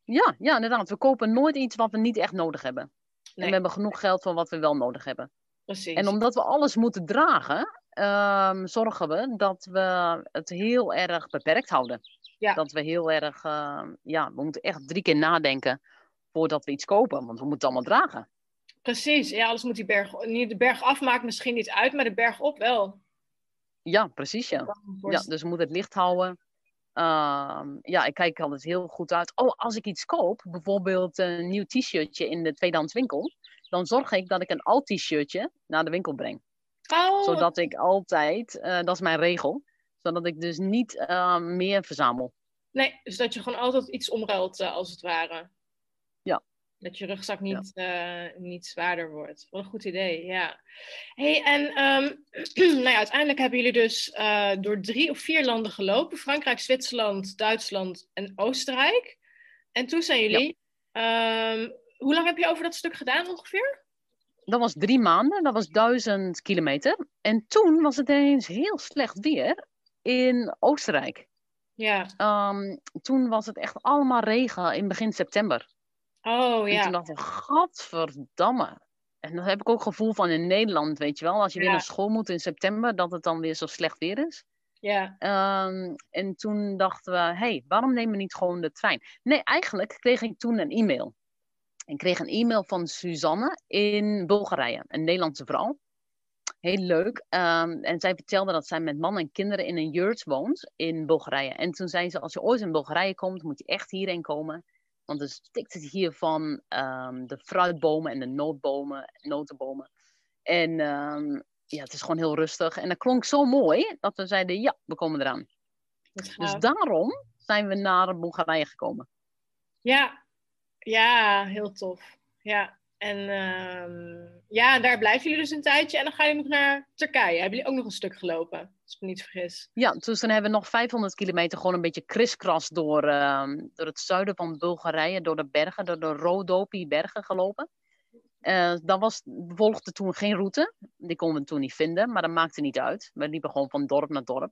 Ja, ja, inderdaad. We kopen nooit iets wat we niet echt nodig hebben. Nee. En we hebben genoeg geld voor wat we wel nodig hebben. Precies. En omdat we alles moeten dragen, ehm, zorgen we dat we het heel erg beperkt houden. Ja. Dat we heel erg, ehm, ja, we moeten echt drie keer nadenken voordat we iets kopen, want we moeten het allemaal dragen. Precies, ja, alles moet die berg, niet de berg af maakt misschien niet uit, maar de berg op wel. Ja, precies ja. Ja, dus we moeten het licht houden. Ehm, ja, ik kijk altijd heel goed uit. Oh, als ik iets koop, bijvoorbeeld een nieuw t-shirtje in de tweedehands winkel, dan zorg ik dat ik een oud t-shirtje naar de winkel breng. Oh, Zodat ik altijd, eh, dat is mijn regel, zodat ik dus niet eh, meer verzamel. nee, dus dat je gewoon altijd iets omruilt, eh, als het ware. Ja. Dat je rugzak niet, eh, niet zwaarder wordt. Wat een goed idee, ja. hey, en ehm, <clears throat> nou ja, uiteindelijk hebben jullie dus door drie of vier landen gelopen. Frankrijk, Zwitserland, Duitsland en Oostenrijk. En toen zijn jullie... ehm, hoe lang heb je over dat stuk gedaan ongeveer? Dat was drie maanden, dat was duizend kilometer. En toen was het ineens heel slecht weer in Oostenrijk. Ja. Ehm, toen was het echt allemaal regen in begin september. Oh, En ja. toen dacht ik, gadverdamme. En dat heb ik ook gevoel van in Nederland, weet je wel. Als je weer naar school moet in september, dat het dan weer zo slecht weer is. Ja. Ehm, en toen dachten we, hé, hey, waarom nemen we niet gewoon de trein? Nee, eigenlijk kreeg ik toen een e-mail. Ik kreeg een e-mail van Suzanne in Bulgarije, een Nederlandse vrouw. Heel leuk. Ehm, en zij vertelde dat zij met man en kinderen in een yurt woont in Bulgarije. En toen zei ze, als je ooit in Bulgarije komt, moet je echt hierheen komen. Want er stikt het hier van ehm, de fruitbomen en de nootbomen, notenbomen. En ehm, ja, het is gewoon heel rustig. En dat klonk zo mooi dat we zeiden, ja, we komen eraan. Dus daarom zijn we naar Bulgarije gekomen. Ja, ja, heel tof. Ja, en ehm, ja, daar blijven jullie dus een tijdje en dan gaan jullie nog naar Turkije. Hebben jullie ook nog een stuk gelopen, als ik me niet vergis? Ja, dus dan hebben we nog 500 kilometer gewoon een beetje kriskras door, ehm, door het zuiden van Bulgarije, door de bergen, door de Rodopi bergen gelopen. Eh dat was, we volgden toen geen route, die konden we toen niet vinden, maar dat maakte niet uit. We liepen gewoon van dorp naar dorp.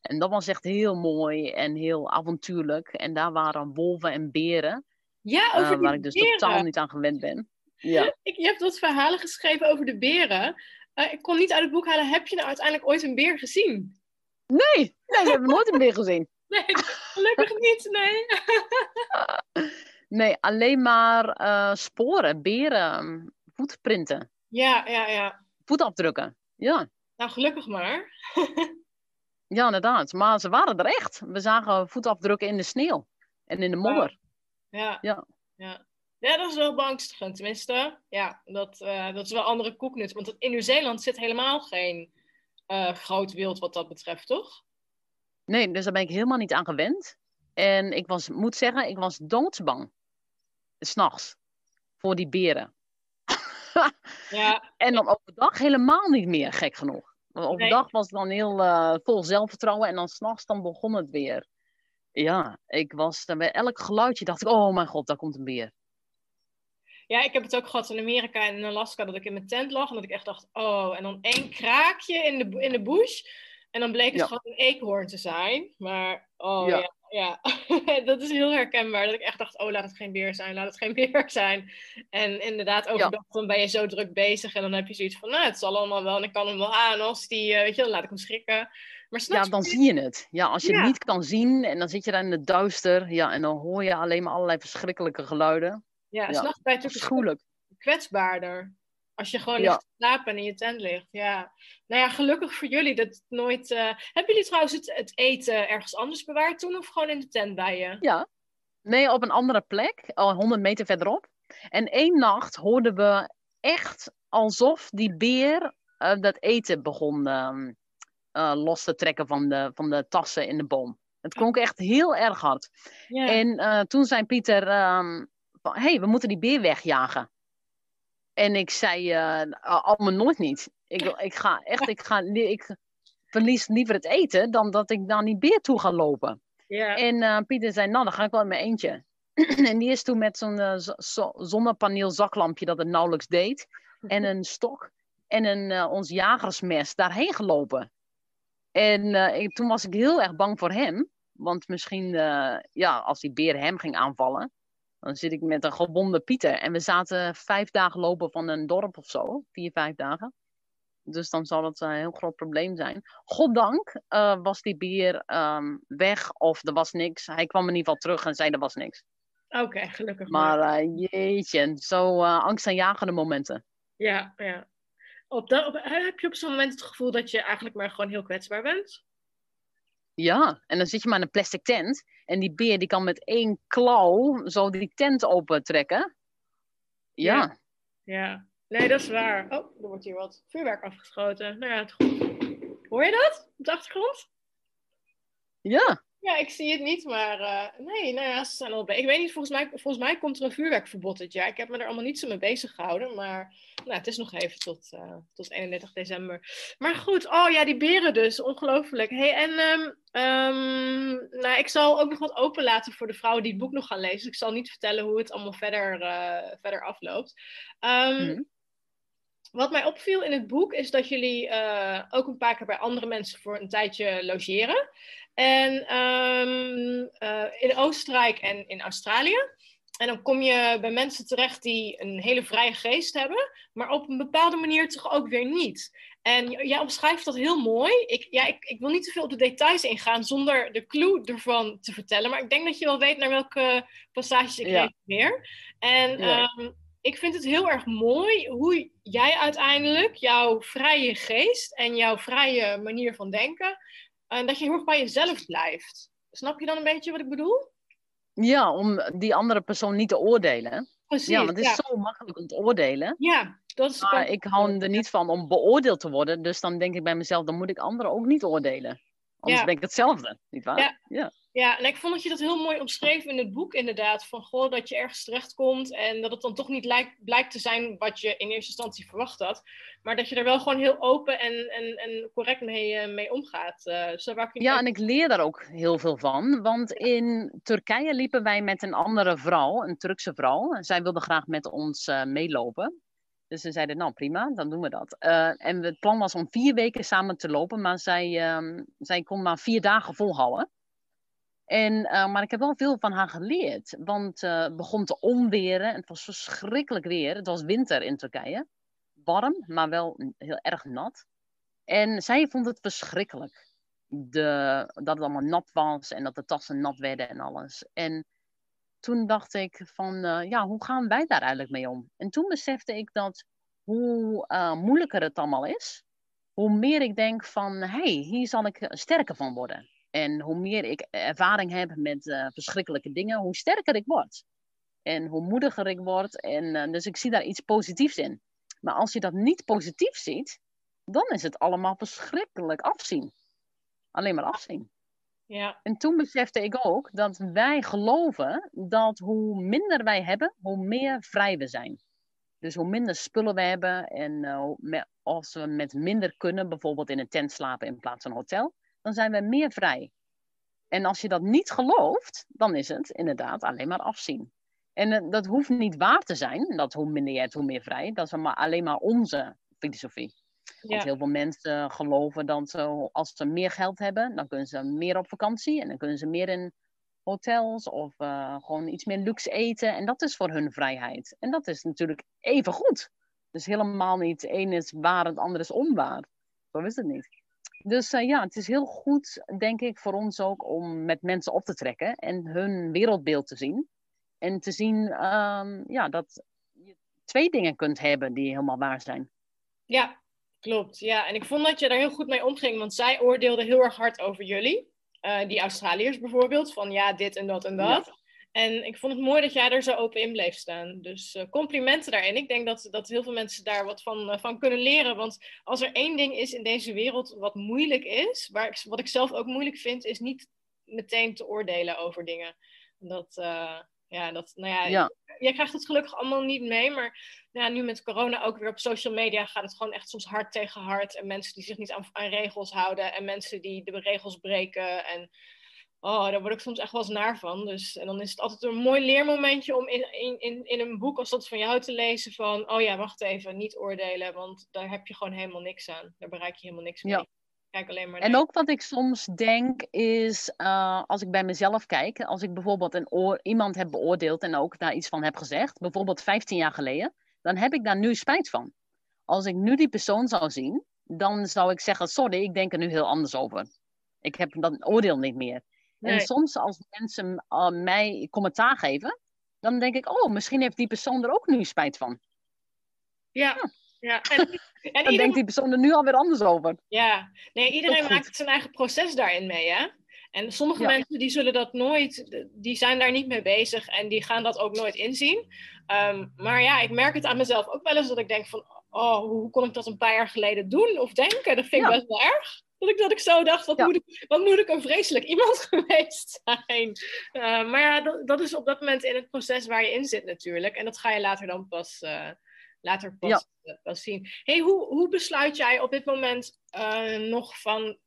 En dat was echt heel mooi en heel avontuurlijk. En daar waren wolven en beren, Ja, eh, over waar ik dus beren. totaal niet aan gewend ben. Ja. <laughs> Ik, je hebt wat verhalen geschreven over de beren. Eh, ik kon niet uit het boek halen, heb je nou uiteindelijk ooit een beer gezien? Nee, nee, we hebben nooit een beer gezien. <laughs> Nee, gelukkig niet, nee. <laughs> Nee, alleen maar eh, sporen, beren, voetprinten, Ja, ja, ja. voetafdrukken. Ja. Nou, gelukkig maar. Ja, inderdaad. Maar ze waren er echt. We zagen voetafdrukken in de sneeuw en in de modder. Ja. Ja. Ja. Ja, dat is wel beangstigend. Tenminste, ja, dat, eh, dat is wel andere koeknut. Want in Nieuw-Zeeland zit helemaal geen eh, groot wild wat dat betreft, toch? Nee, dus daar ben ik helemaal niet aan gewend. En ik was, moet zeggen, ik was doodsbang. S'nachts. Voor die beren. <laughs> Ja, En dan overdag helemaal niet meer, gek genoeg. Want overdag was het dan heel eh, vol zelfvertrouwen. En dan s'nachts dan begon het weer. Ja, ik was dan bij elk geluidje dacht ik, oh mijn god, daar komt een beer. Ja, ik heb het ook gehad in Amerika en in Alaska dat ik in mijn tent lag en dat ik echt dacht, oh, en dan één kraakje in de, in de bush. En dan bleek het Ja. gewoon een eekhoorn te zijn. Maar, oh Ja. ja, ja. <laughs> dat is heel herkenbaar. Dat ik echt dacht, oh, laat het geen beer zijn, laat het geen <laughs> beer zijn. En inderdaad, overdag dan ben je zo druk bezig en dan heb je zoiets van, nou, het zal allemaal wel en ik kan hem wel aan als die, eh, weet je, dan laat ik hem schrikken. Maar Ja, dan zie je het. Ja, als je het niet kan zien en dan zit je daar in het duister. Ja, en dan hoor je alleen maar allerlei verschrikkelijke geluiden. Ja, s'nachts ben je natuurlijk kwetsbaarder. Als je gewoon ligt te slapen en in je tent ligt. Ja. Nou ja, gelukkig voor jullie dat het nooit. eh, Hebben jullie trouwens het, het eten ergens anders bewaard toen of gewoon in de tent bij je? Ja. Nee, op een andere plek, al 100 meter verderop. En één nacht hoorden we echt alsof die beer eh, dat eten begon ehm, eh, los te trekken van de, van de tassen in de boom. Het klonk echt heel erg hard. En toen zei Pieter, hé, hey, we moeten die beer wegjagen. En ik zei, eh allemaal nooit niet. Ik, ik ga echt, ik, ga, ik verlies liever het eten dan dat ik naar die beer toe ga lopen. En eh, Pieter zei, nou, dan ga ik wel in mijn eentje. <clears throat> en die is toen met zo'n eh, zo- zo- zonnepaneel zaklampje dat het nauwelijks deed. En een stok en een, ons jagersmes daarheen gelopen. En ik- toen was ik heel erg bang voor hem. Want misschien, ja, als die beer hem ging aanvallen, dan zit ik met een gewonde Pieter. En we zaten vijf dagen lopen van een dorp of zo. Vier, vijf dagen. Dus dan zal het een heel groot probleem zijn. Goddank uh, was die beer um, weg of er was niks. Hij kwam in ieder geval terug en zei er was niks. Oké, gelukkig maar. Maar uh, jeetje, zo uh, angstaanjagende momenten. Ja, ja. Op dat, op, heb je op zo'n moment het gevoel dat je eigenlijk maar gewoon heel kwetsbaar bent? Ja, en dan zit je maar in een plastic tent. En die beer die kan met één klauw zo die tent opentrekken. Ja. ja. Ja, nee, dat is waar. Oh, er wordt hier wat vuurwerk afgeschoten. Nou ja, het goed. Hoor je dat op de achtergrond? Ja. Ja, ik zie het niet, maar uh, nee, nou ja, ze zijn al Ik weet niet, volgens mij, volgens mij komt er een vuurwerkverbod dit jaar. Ik heb me er allemaal niet zo mee bezig gehouden, maar nou, het is nog even tot, uh, tot 31 december. Maar goed, oh ja, die beren dus, ongelooflijk. Hey, en um, um, nou, ik zal ook nog wat openlaten voor de vrouwen die het boek nog gaan lezen. Dus ik zal niet vertellen hoe het allemaal verder, uh, verder afloopt. Um, mm. Wat mij opviel in het boek is dat jullie ook een paar keer bij andere mensen voor een tijdje logeren. En um, uh, in Oostenrijk en in Australië. En dan kom je bij mensen terecht die een hele vrije geest hebben, maar op een bepaalde manier toch ook weer niet. En jij omschrijft dat heel mooi. Ik, ja, ik, ik wil niet te veel op de details ingaan zonder de clue ervan te vertellen, maar ik denk dat je wel weet naar welke passages ik ja. refereer. En ja. um, ik vind het heel erg mooi hoe jij uiteindelijk jouw vrije geest en jouw vrije manier van denken en dat je heel erg bij jezelf blijft. Snap je dan een beetje wat ik bedoel? Ja, om die andere persoon niet te oordelen. Precies. Ja, want het is ja. zo makkelijk om te oordelen. Ja, dat is. Maar ik hou er niet van om beoordeeld te worden. Dus dan denk ik bij mezelf, dan moet ik anderen ook niet oordelen. Anders ja. ben ik hetzelfde, nietwaar? Ja. ja. Ja, en ik vond dat je dat heel mooi omschreef in het boek, inderdaad. Van goh, dat je ergens terechtkomt en dat het dan toch niet lijkt, blijkt te zijn wat je in eerste instantie verwacht had. Maar dat je er wel gewoon heel open en, en, en correct mee, uh, mee omgaat. Uh, zo ja, en ik leer daar ook heel veel van. Want in Turkije liepen wij met een andere vrouw, een Turkse vrouw. En zij wilde graag met ons uh, meelopen. Dus ze zeiden, nou prima, dan doen we dat. en het plan was om vier weken samen te lopen, maar zij, um, zij kon maar vier dagen volhouden. En, uh, maar ik heb wel veel van haar geleerd. Want uh, het begon te onweren. Het was verschrikkelijk weer. Het was winter in Turkije. Warm, maar wel heel erg nat. En zij vond het verschrikkelijk. De, dat het allemaal nat was en dat de tassen nat werden en alles. En toen dacht ik van, uh, ja, hoe gaan wij daar eigenlijk mee om? En toen besefte ik dat hoe moeilijker het allemaal is, hoe meer ik denk van, hé, hey, hier zal ik sterker van worden. En hoe meer ik ervaring heb met uh, verschrikkelijke dingen, hoe sterker ik word. En hoe moediger ik word. En, uh, dus ik zie daar iets positiefs in. Maar als je dat niet positief ziet, dan is het allemaal verschrikkelijk afzien. Alleen maar afzien. Ja. En toen besefte ik ook dat wij geloven dat hoe minder wij hebben, hoe meer vrij we zijn. Dus hoe minder spullen we hebben en uh, als we met minder kunnen, bijvoorbeeld in een tent slapen in plaats van een hotel, dan zijn we meer vrij. En als je dat niet gelooft, dan is het inderdaad alleen maar afzien. En uh, dat hoeft niet waar te zijn, dat hoe minder je hebt, hoe meer vrij. Dat is maar alleen maar onze filosofie. Ja. Want heel veel mensen geloven dat ze, als ze meer geld hebben, dan kunnen ze meer op vakantie. En dan kunnen ze meer in hotels of uh, gewoon iets meer luxe eten. En dat is voor hun vrijheid. En dat is natuurlijk even goed. Dus helemaal niet, één is waar, het andere is onwaar. Zo is het niet. Dus uh, ja, het is heel goed, denk ik, voor ons ook om met mensen op te trekken en hun wereldbeeld te zien. En te zien um, ja, dat je twee dingen kunt hebben die helemaal waar zijn. Ja, klopt. Ja, en ik vond dat je daar heel goed mee omging, want zij oordeelden heel erg hard over jullie. Uh, die Australiërs bijvoorbeeld, van ja, dit en dat en dat. Ja. En ik vond het mooi dat jij er zo open in bleef staan. Dus uh, complimenten daarin. Ik denk dat, dat heel veel mensen daar wat van, uh, van kunnen leren. Want als er één ding is in deze wereld wat moeilijk is, waar ik, wat ik zelf ook moeilijk vind, is niet meteen te oordelen over dingen. Dat, uh, ja, dat, nou ja, ja, jij krijgt het gelukkig allemaal niet mee. Maar nou ja, nu met corona ook weer op social media gaat het gewoon echt soms hard tegen hard. En mensen die zich niet aan, aan regels houden en mensen die de regels breken. En Oh, daar word ik soms echt wel eens naar van. Dus, en dan is het altijd een mooi leermomentje om in, in, in een boek als dat van jou te lezen van... Oh ja, wacht even, niet oordelen, want daar heb je gewoon helemaal niks aan. Daar bereik je helemaal niks mee. Ja. Kijk alleen maar en ook wat ik soms denk is, uh, als ik bij mezelf kijk... Als ik bijvoorbeeld een oor, iemand heb beoordeeld en ook daar iets van heb gezegd... Bijvoorbeeld 15 jaar geleden, dan heb ik daar nu spijt van. Als ik nu die persoon zou zien dan zou ik zeggen: Sorry, ik denk er nu heel anders over. Ik heb dat oordeel niet meer. En soms als mensen uh, mij commentaar geven, dan denk ik: Oh, misschien heeft die persoon er ook nu spijt van. Ja. ja. <laughs> En, en dan denkt die persoon er nu alweer anders over. Ja, nee, iedereen maakt zijn eigen proces daarin mee, hè? En sommige mensen die zullen dat nooit, die zijn daar niet mee bezig en die gaan dat ook nooit inzien. Ehm, maar ja, ik merk het aan mezelf ook wel eens dat ik denk van, oh, hoe kon ik dat een paar jaar geleden doen of denken? Dat vind ik best wel erg. Dat ik, dat ik zo dacht, wat, moet ik, wat moet ik een vreselijk iemand <laughs> geweest zijn? Uh, maar ja, dat, dat, is op dat moment in het proces waar je in zit natuurlijk. En dat ga je later dan pas, uh, later pas, uh, pas zien. hey, hoe, hoe besluit jij op dit moment nog van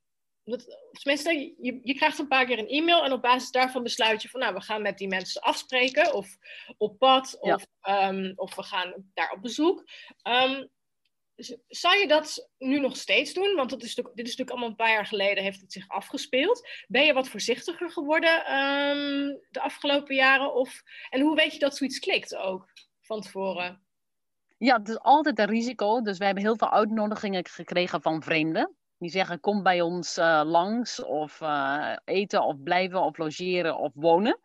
tenminste, je, je krijgt een paar keer een e-mail en op basis daarvan besluit je van, nou, we gaan met die mensen afspreken of op pad of, ehm, of we gaan daar op bezoek. Um, zou je dat nu nog steeds doen? Want is dit is natuurlijk allemaal een paar jaar geleden heeft het zich afgespeeld. Ben je wat voorzichtiger geworden um, de afgelopen jaren? Of, en hoe weet je dat zoiets klikt ook van tevoren? Ja, het is altijd een risico. Dus we hebben heel veel uitnodigingen gekregen van vreemden. Die zeggen kom bij ons uh, langs of uh, eten of blijven of logeren of wonen.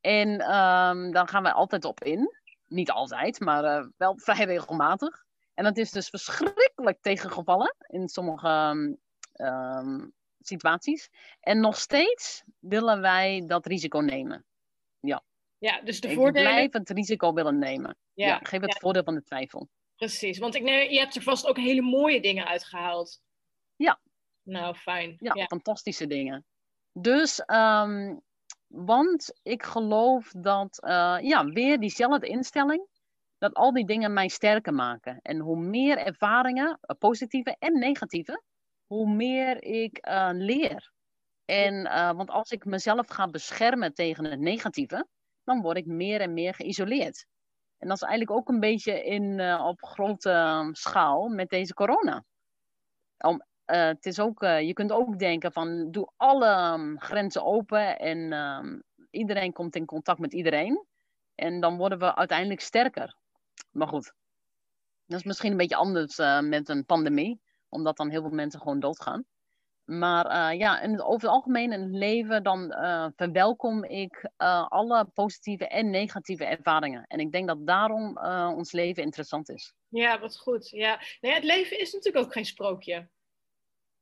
En um, dan gaan wij altijd op in. Niet altijd, maar uh, wel vrij regelmatig. En dat is dus verschrikkelijk tegengevallen in sommige um, situaties. En nog steeds willen wij dat risico nemen. Ja. Ja, dus de Ik voordelen... blijf het risico willen nemen. Ja, ja geef het ja. voordeel van de twijfel. Precies, want ik neem, je hebt er vast ook hele mooie dingen uitgehaald. Ja. Nou, fijn. Ja, ja. fantastische dingen. Dus, um, want ik geloof dat, uh, ja, weer diezelfde instelling, dat al die dingen mij sterker maken. En hoe meer ervaringen, eh, positieve en negatieve, hoe meer ik uh, leer. En, uh, want als ik mezelf ga beschermen tegen het negatieve, dan word ik meer en meer geïsoleerd. En dat is eigenlijk ook een beetje in, op grote schaal met deze corona. Om het is ook, je kunt ook denken van doe alle um, grenzen open en um, iedereen komt in contact met iedereen. En dan worden we uiteindelijk sterker. Maar goed, dat is misschien een beetje anders uh, met een pandemie, omdat dan heel veel mensen gewoon doodgaan. Maar ja, in het, over het algemeen in het leven, dan verwelkom ik alle positieve en negatieve ervaringen. En ik denk dat daarom ons leven interessant is. Ja, wat goed. Ja. Nee, het leven is natuurlijk ook geen sprookje.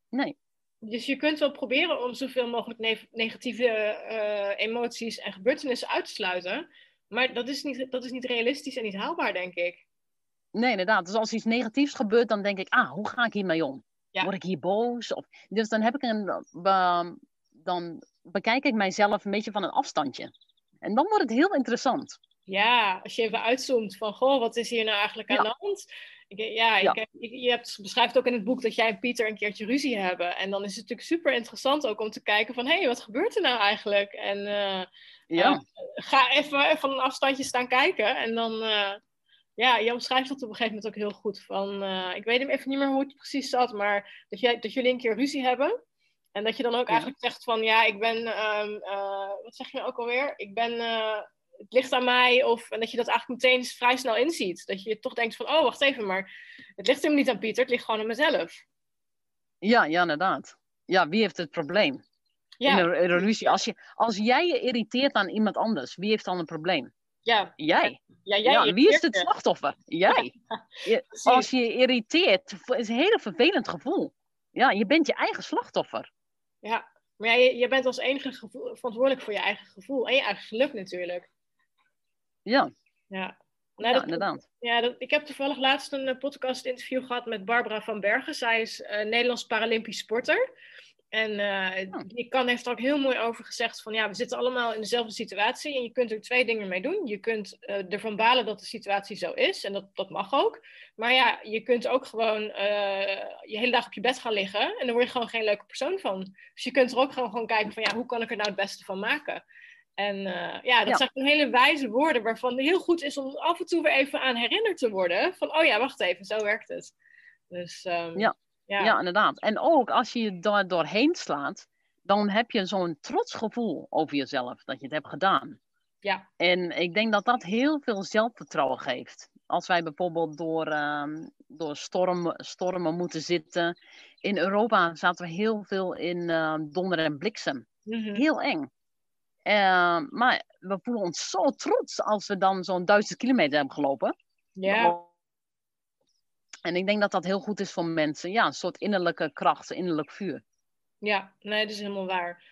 Nee. Dus je kunt wel proberen om zoveel mogelijk ne negatieve emoties en gebeurtenissen uit te sluiten. Maar dat is, niet, dat is niet realistisch en niet haalbaar, denk ik. Nee, inderdaad. Dus als iets negatiefs gebeurt, dan denk ik, ah, hoe ga ik hiermee om? Ja. Word ik hier boos? Of... Dus dan heb ik een. Uh, dan bekijk ik mijzelf een beetje van een afstandje. En dan wordt het heel interessant. Ja, als je even uitzoomt van, goh, wat is hier nou eigenlijk aan ja. de hand? Ik, ja, ja. Ik, je hebt, beschrijft ook in het boek dat jij en Pieter een keertje ruzie hebben. En dan is het natuurlijk super interessant ook om te kijken van... hé, hey, wat gebeurt er nou eigenlijk? En uh, ja. uh, ga even van een afstandje staan kijken. En dan... Uh, ja, je omschrijft dat op een gegeven moment ook heel goed. Van, ik weet hem even niet meer hoe het precies zat... maar dat, jij, dat jullie een keer ruzie hebben... En dat je dan ook ja. eigenlijk zegt van... ja, ik ben... Um, wat zeg je nou ook alweer? Ik ben het ligt aan mij. Of, en dat je dat eigenlijk meteen vrij snel inziet. Dat je toch denkt van, oh, wacht even, maar het ligt hem niet aan Pieter, het ligt gewoon aan mezelf. Ja, ja, inderdaad. Ja, wie heeft het probleem? Ja. In een, ruzie. Als, je, als jij je irriteert aan iemand anders, wie heeft dan een probleem? Ja. Jij. Ja, jij ja, wie is het slachtoffer? Jij. <laughs> Ja, als je je irriteert, is een heel vervelend gevoel. Ja, je bent je eigen slachtoffer. Ja, maar ja, je, je bent als enige gevoel, verantwoordelijk voor je eigen gevoel en je eigen geluk natuurlijk. Ja. Ja. Nou, dat, inderdaad. Ja, dat, ik heb toevallig laatst een uh, podcast-interview gehad met Barbara van Bergen. Zij is uh, Nederlands Paralympisch sporter. En uh, oh. die kan heeft er ook heel mooi over gezegd van ja, we zitten allemaal in dezelfde situatie en je kunt er twee dingen mee doen. Je kunt ervan balen dat de situatie zo is en dat, dat mag ook. Maar ja, je kunt ook gewoon je hele dag op je bed gaan liggen en dan word je gewoon geen leuke persoon van. Dus je kunt er ook gewoon, gewoon kijken van ja, hoe kan ik er nou het beste van maken? En uh, ja, dat ja. zijn hele wijze woorden waarvan het heel goed is om af en toe weer even aan herinnerd te worden. Van, oh ja, wacht even, zo werkt het. Dus, um, ja. ja. Ja. inderdaad. En ook als je je daar doorheen slaat, dan heb je zo'n trots gevoel over jezelf dat je het hebt gedaan. Ja. En ik denk dat dat heel veel zelfvertrouwen geeft. Als wij bijvoorbeeld door, um, door stormen, stormen moeten zitten. In Europa zaten we heel veel in uh, donder en bliksem. Mhm. Heel eng. Uh, maar we voelen ons zo trots als we dan zo'n duizend kilometer hebben gelopen. Ja, En ik denk dat dat heel goed is voor mensen. Ja, een soort innerlijke kracht, innerlijk vuur. ja, nee, dat is helemaal waar.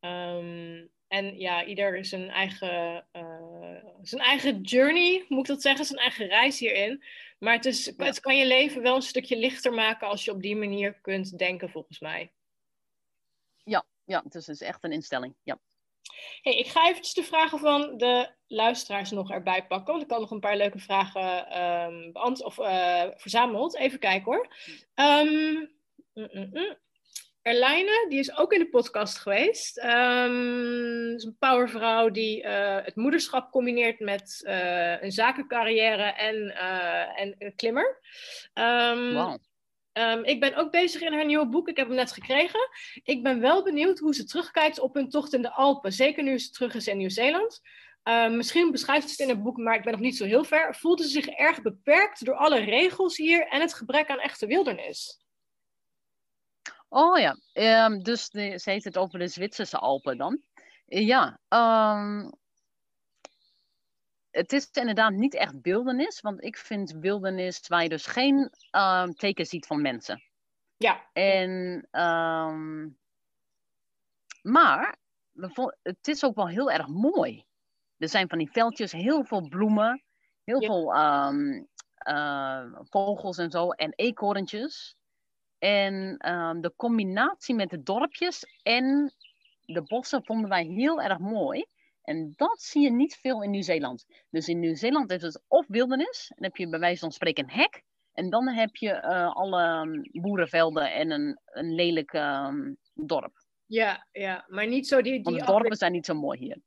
Ehm, en ja, ieder zijn eigen, eh, zijn eigen journey, moet ik dat zeggen, zijn eigen reis hierin. Maar het, is, Ja. het kan je leven wel een stukje lichter maken als je op die manier kunt denken, volgens mij. Ja, dus het is echt een instelling. Ja. Hey, ik ga eventjes de vragen van de luisteraars nog erbij pakken. Want ik had nog een paar leuke vragen beant- of, eh, verzameld. Even kijken hoor. Mm. Erlijne, die is ook in de podcast geweest. Ehm is een powervrouw die eh, het moederschap combineert met eh, een zakencarrière en, en een klimmer. Wauw. Ehm, ik ben ook bezig in haar nieuwe boek. Ik heb hem net gekregen. Ik ben wel benieuwd hoe ze terugkijkt op hun tocht in de Alpen. Zeker nu ze terug is in Nieuw-Zeeland. Ehm, misschien beschrijft ze het in het boek, maar ik ben nog niet zo heel ver. Voelde ze zich erg beperkt door alle regels hier en het gebrek aan echte wildernis? Oh ja, ehm, dus ze heeft het over de Zwitserse Alpen dan. Ja, ehm, het is inderdaad niet echt wildernis, want ik vind wildernis waar je dus geen ehm, teken ziet van mensen. Ja, En, ehm, maar het is ook wel heel erg mooi. Er zijn van die veldjes, heel veel bloemen, heel Ja. veel ehm, eh, vogels en zo, en eekhoorntjes. En de combinatie met de dorpjes en de bossen vonden wij heel erg mooi. En dat zie je niet veel in Nieuw-Zeeland. Dus in Nieuw-Zeeland is het of wildernis, dan heb je bij wijze van spreken een hek. En dan heb je eh, alle ehm, boerenvelden en een, een lelijk ehm, dorp. ja, ja. Maar niet zo die... Want die de dorpen zijn niet zo mooi hier.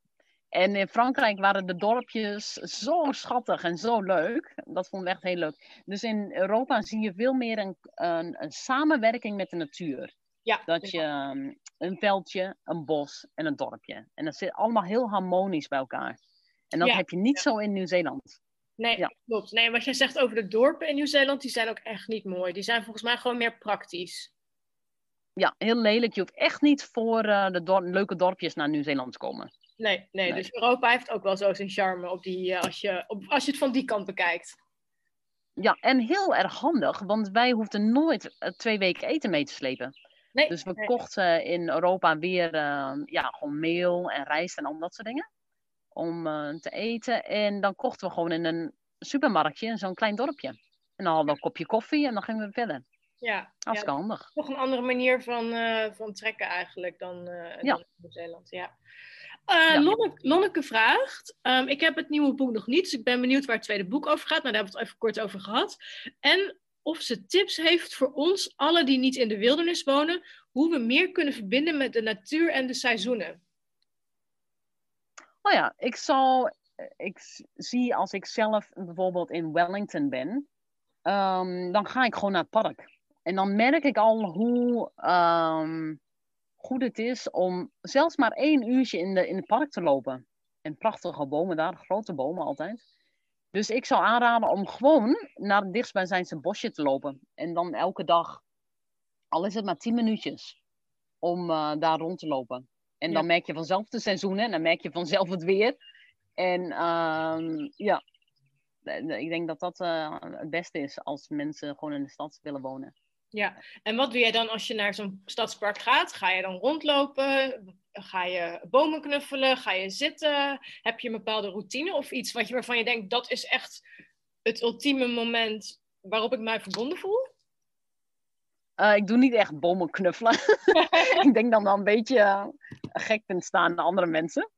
En in Frankrijk waren de dorpjes zo schattig en zo leuk. Dat vonden we echt heel leuk. Dus in Europa zie je veel meer een, een, een samenwerking met de natuur. Ja, Dat je ehm, een veldje, een bos en een dorpje. En dat zit allemaal heel harmonisch bij elkaar. En dat Ja, heb je niet zo in Nieuw-Zeeland. nee, ja. klopt. Nee, wat jij zegt over de dorpen in Nieuw-Zeeland, die zijn ook echt niet mooi. Die zijn volgens mij gewoon meer praktisch. Ja, heel lelijk. Je hoeft echt niet voor eh, de dor- leuke dorpjes naar Nieuw-Zeeland te komen. Nee, nee, Nee. dus Europa heeft ook wel zo zijn charme op die, eh, als, je, op, als je het van die kant bekijkt. Ja, en heel erg handig, want wij hoefden nooit eh, twee weken eten mee te slepen. Nee, Dus we nee. kochten in Europa weer eh, ja, gewoon meel en rijst en al dat soort dingen. Om eh, te eten. En dan kochten we gewoon in een supermarktje, in zo'n klein dorpje. En dan hadden we een kopje koffie en dan gingen we verder. ja, ja, Hartstikke handig. toch een andere manier van, eh, van trekken eigenlijk dan, Ja. dan in Nieuw-Zeeland. Ja. Ja. Lonneke, Lonneke vraagt, ehm, ik heb het nieuwe boek nog niet, dus ik ben benieuwd waar het tweede boek over gaat. Nou, daar hebben we het even kort over gehad. En of ze tips heeft voor ons, alle die niet in de wildernis wonen, hoe we meer kunnen verbinden met de natuur en de seizoenen. Oh ja, ik zal, ik zie als ik zelf bijvoorbeeld in Wellington ben, ehm, dan ga ik gewoon naar het park. En dan merk ik al hoe ehm, goed het is om zelfs maar één uurtje in, de, in het park te lopen. En prachtige bomen daar, grote bomen altijd. Dus ik zou aanraden om gewoon naar het dichtstbijzijnse bosje te lopen. En dan elke dag, al is het maar tien minuutjes, om eh, daar rond te lopen. En dan merk je vanzelf de seizoenen en dan merk je vanzelf het weer. En ehm, ja, Eh, ik denk dat dat eh, het beste is als mensen gewoon in de stad willen wonen. Ja, en wat doe jij dan als je naar zo'n stadspark gaat? Ga je dan rondlopen? Ga je bomen knuffelen? Ga je zitten? Heb je een bepaalde routine of iets wat je, waarvan je denkt dat is echt het ultieme moment waarop ik mij verbonden voel? Eh, ik doe niet echt bomen knuffelen. <laughs> <laughs> ik denk dan wel een beetje eh, gek te staan naar andere mensen.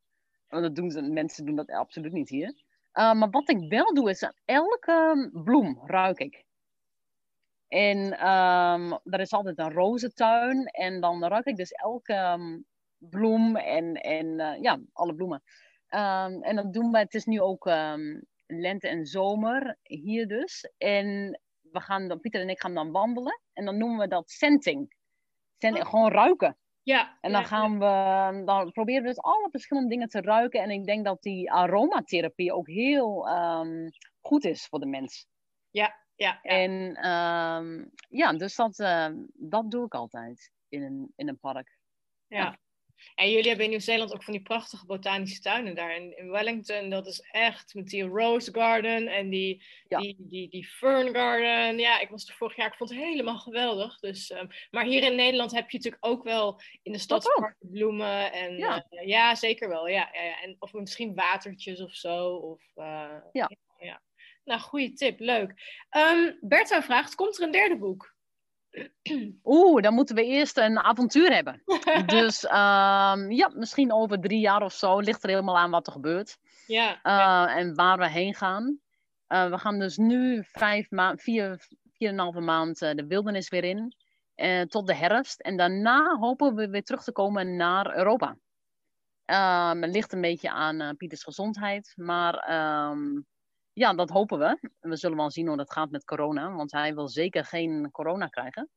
Want dat doen ze, mensen doen dat absoluut niet hier. Eh, maar wat ik wel doe, is aan elke bloem ruik ik. En ehm er is altijd een rozentuin. En dan ruik ik dus elke ehm, bloem en, en eh, ja, alle bloemen. Ehm, en dat doen we, het is nu ook ehm, lente en zomer hier dus. En we gaan dan, Pieter en ik gaan dan wandelen. En dan noemen we dat scenting. Scent- Gewoon ruiken. Ja. En dan ja, gaan we, dan proberen we dus alle verschillende dingen te ruiken. En ik denk dat die aromatherapie ook heel ehm, goed is voor de mens. Ja, ja, En ja, dus dat, uh, dat doe ik altijd in een, in een park. Ja. En jullie hebben in Nieuw-Zeeland ook van die prachtige botanische tuinen daar. In, in Wellington, dat is echt met die Rose Garden en die, die, die, die Fern Garden. Ja, ik was er vorig jaar, ik vond het helemaal geweldig. Dus, um, maar hier in Nederland heb je natuurlijk ook wel in de stadsparken bloemen. En, ja. Uh, ja, zeker wel. Ja, ja, ja, En, of misschien watertjes of zo. Of, uh, ja. ja. Nou, goede tip. Leuk. Um, Bertha vraagt, komt er een derde boek? Oeh, dan moeten we eerst een avontuur hebben. <laughs> dus um, ja, misschien over drie jaar of zo. Ligt er helemaal aan wat er gebeurt. Ja. Uh, en waar we heen gaan. Uh, we gaan dus nu vijf ma vier, vier en een halve maand uh, de wildernis weer in. tot de herfst. En daarna hopen we weer terug te komen naar Europa. Um, het ligt een beetje aan Pieters gezondheid. Maar um, ja, dat hopen we. We zullen wel zien hoe dat gaat met corona, want hij wil zeker geen corona krijgen.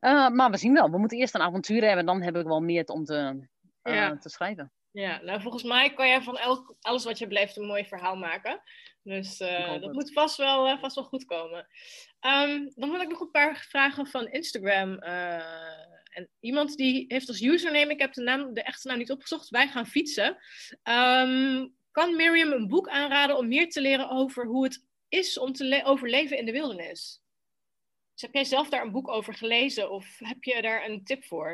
Uh, maar we zien wel. We moeten eerst een avontuur hebben, en dan heb ik wel meer om te, uh, te schrijven. Ja, nou volgens mij kan jij van elk, alles wat je beleeft een mooi verhaal maken. Dus uh, dat moet vast wel, vast wel goed komen. Um, dan wil ik nog een paar vragen van Instagram. en iemand die heeft als username, ik heb de, naam, de echte naam niet opgezocht, wij gaan fietsen. Um, kan Miriam een boek aanraden om meer te leren over hoe het is om te overleven in de wildernis? Dus heb jij zelf daar een boek over gelezen of heb je daar een tip voor?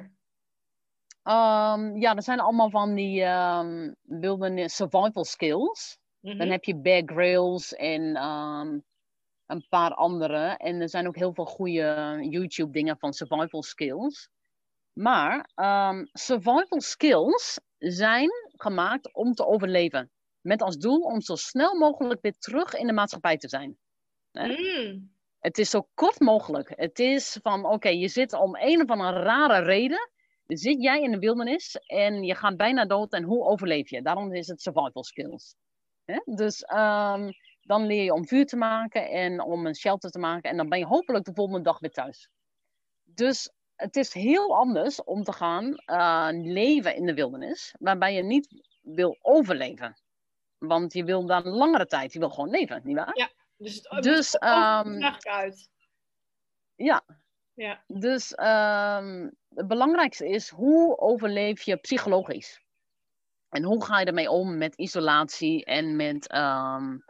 Um, ja, er zijn allemaal van die um, wildernis survival skills. Dan mhm. heb je Bear Grylls en um, een paar andere. En er zijn ook heel veel goede YouTube dingen van survival skills. Maar survival skills zijn gemaakt om te overleven. Met als doel om zo snel mogelijk weer terug in de maatschappij te zijn. Mm. Het is zo kort mogelijk. Het is van, oké, je zit om een of andere rare reden, zit jij in de wildernis en je gaat bijna dood en hoe overleef je? Daarom is het survival skills. Dus um, dan leer je om vuur te maken en om een shelter te maken en dan ben je hopelijk de volgende dag weer thuis. Dus het is heel anders om te gaan uh, leven in de wildernis, waarbij je niet wil overleven. Want je wil dan langere tijd, je wil gewoon leven, nietwaar? Ja, dus het dus, um, uit. Ja. ja. Dus um, het belangrijkste is, hoe overleef je psychologisch? En hoe ga je ermee om met isolatie en met, um,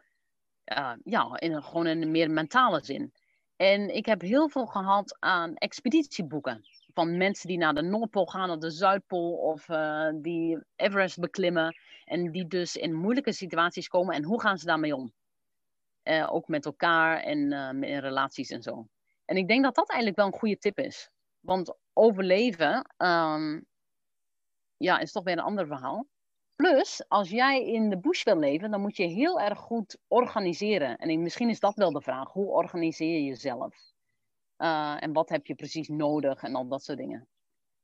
uh, ja, in, gewoon in een meer mentale zin. En ik heb heel veel gehad aan expeditieboeken. Van mensen die naar de Noordpool gaan of de Zuidpool of uh, die Everest beklimmen. En die dus in moeilijke situaties komen en hoe gaan ze daarmee om? Uh, ook met elkaar en uh, in relaties en zo. En ik denk dat dat eigenlijk wel een goede tip is. Want overleven um, ja, is toch weer een ander verhaal. Plus, als jij in de bush wil leven, dan moet je heel erg goed organiseren. En misschien is dat wel de vraag. Hoe organiseer je jezelf? Uh, en wat heb je precies nodig en al dat soort dingen.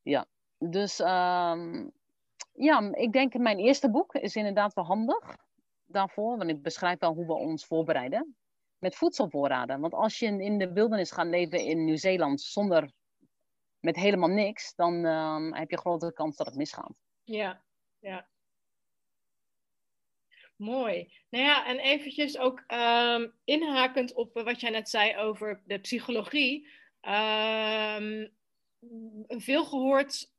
Ja, dus um, ja, ik denk mijn eerste boek is inderdaad wel handig daarvoor. Want ik beschrijf wel hoe we ons voorbereiden. Met voedselvoorraden. Want als je in de wildernis gaat leven in Nieuw-Zeeland zonder met helemaal niks, dan um, heb je grotere kans dat het misgaat. Ja, ja. Mooi. Nou ja, en eventjes ook um, inhakend op wat jij net zei over de psychologie. Um, veel gehoord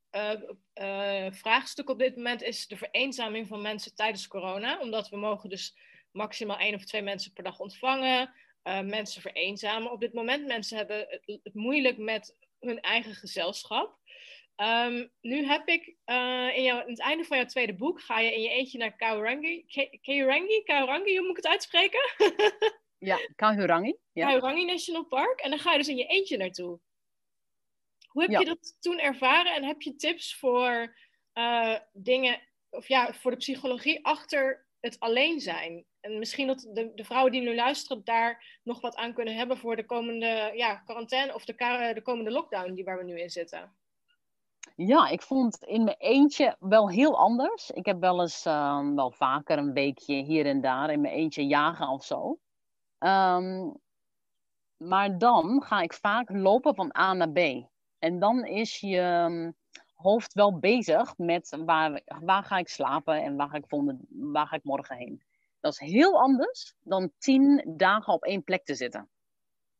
uh, vraagstuk op dit moment is de vereenzaming van mensen tijdens corona. Omdat we mogen dus maximaal één of twee mensen per dag ontvangen. Uh, mensen vereenzamen op dit moment. Mensen hebben het, het moeilijk met hun eigen gezelschap. Um, nu heb ik in, jou, in het einde van jouw tweede boek ga je in je eentje naar Kaurangi. Kaurangi? Kaurangi, hoe moet ik het uitspreken? <laughs> ja, Kaurangi. Ja. Kaurangi National Park. En dan ga je dus in je eentje naartoe. Hoe heb je dat toen ervaren en heb je tips voor uh, dingen, of ja, voor de psychologie achter het alleen zijn? En misschien dat de, de, vrouwen die nu luisteren daar nog wat aan kunnen hebben voor de komende ja, quarantaine of de, de komende lockdown die waar we nu in zitten. Ja, ik vond het in mijn eentje wel heel anders. Ik heb wel eens um, wel vaker een weekje hier en daar in mijn eentje jagen of zo. Um, maar dan ga ik vaak lopen van A naar B. En dan is je ehm, hoofd wel bezig met waar, waar ga ik slapen en waar ga, ik volgende, waar ga ik morgen heen. Dat is heel anders dan tien dagen op één plek te zitten.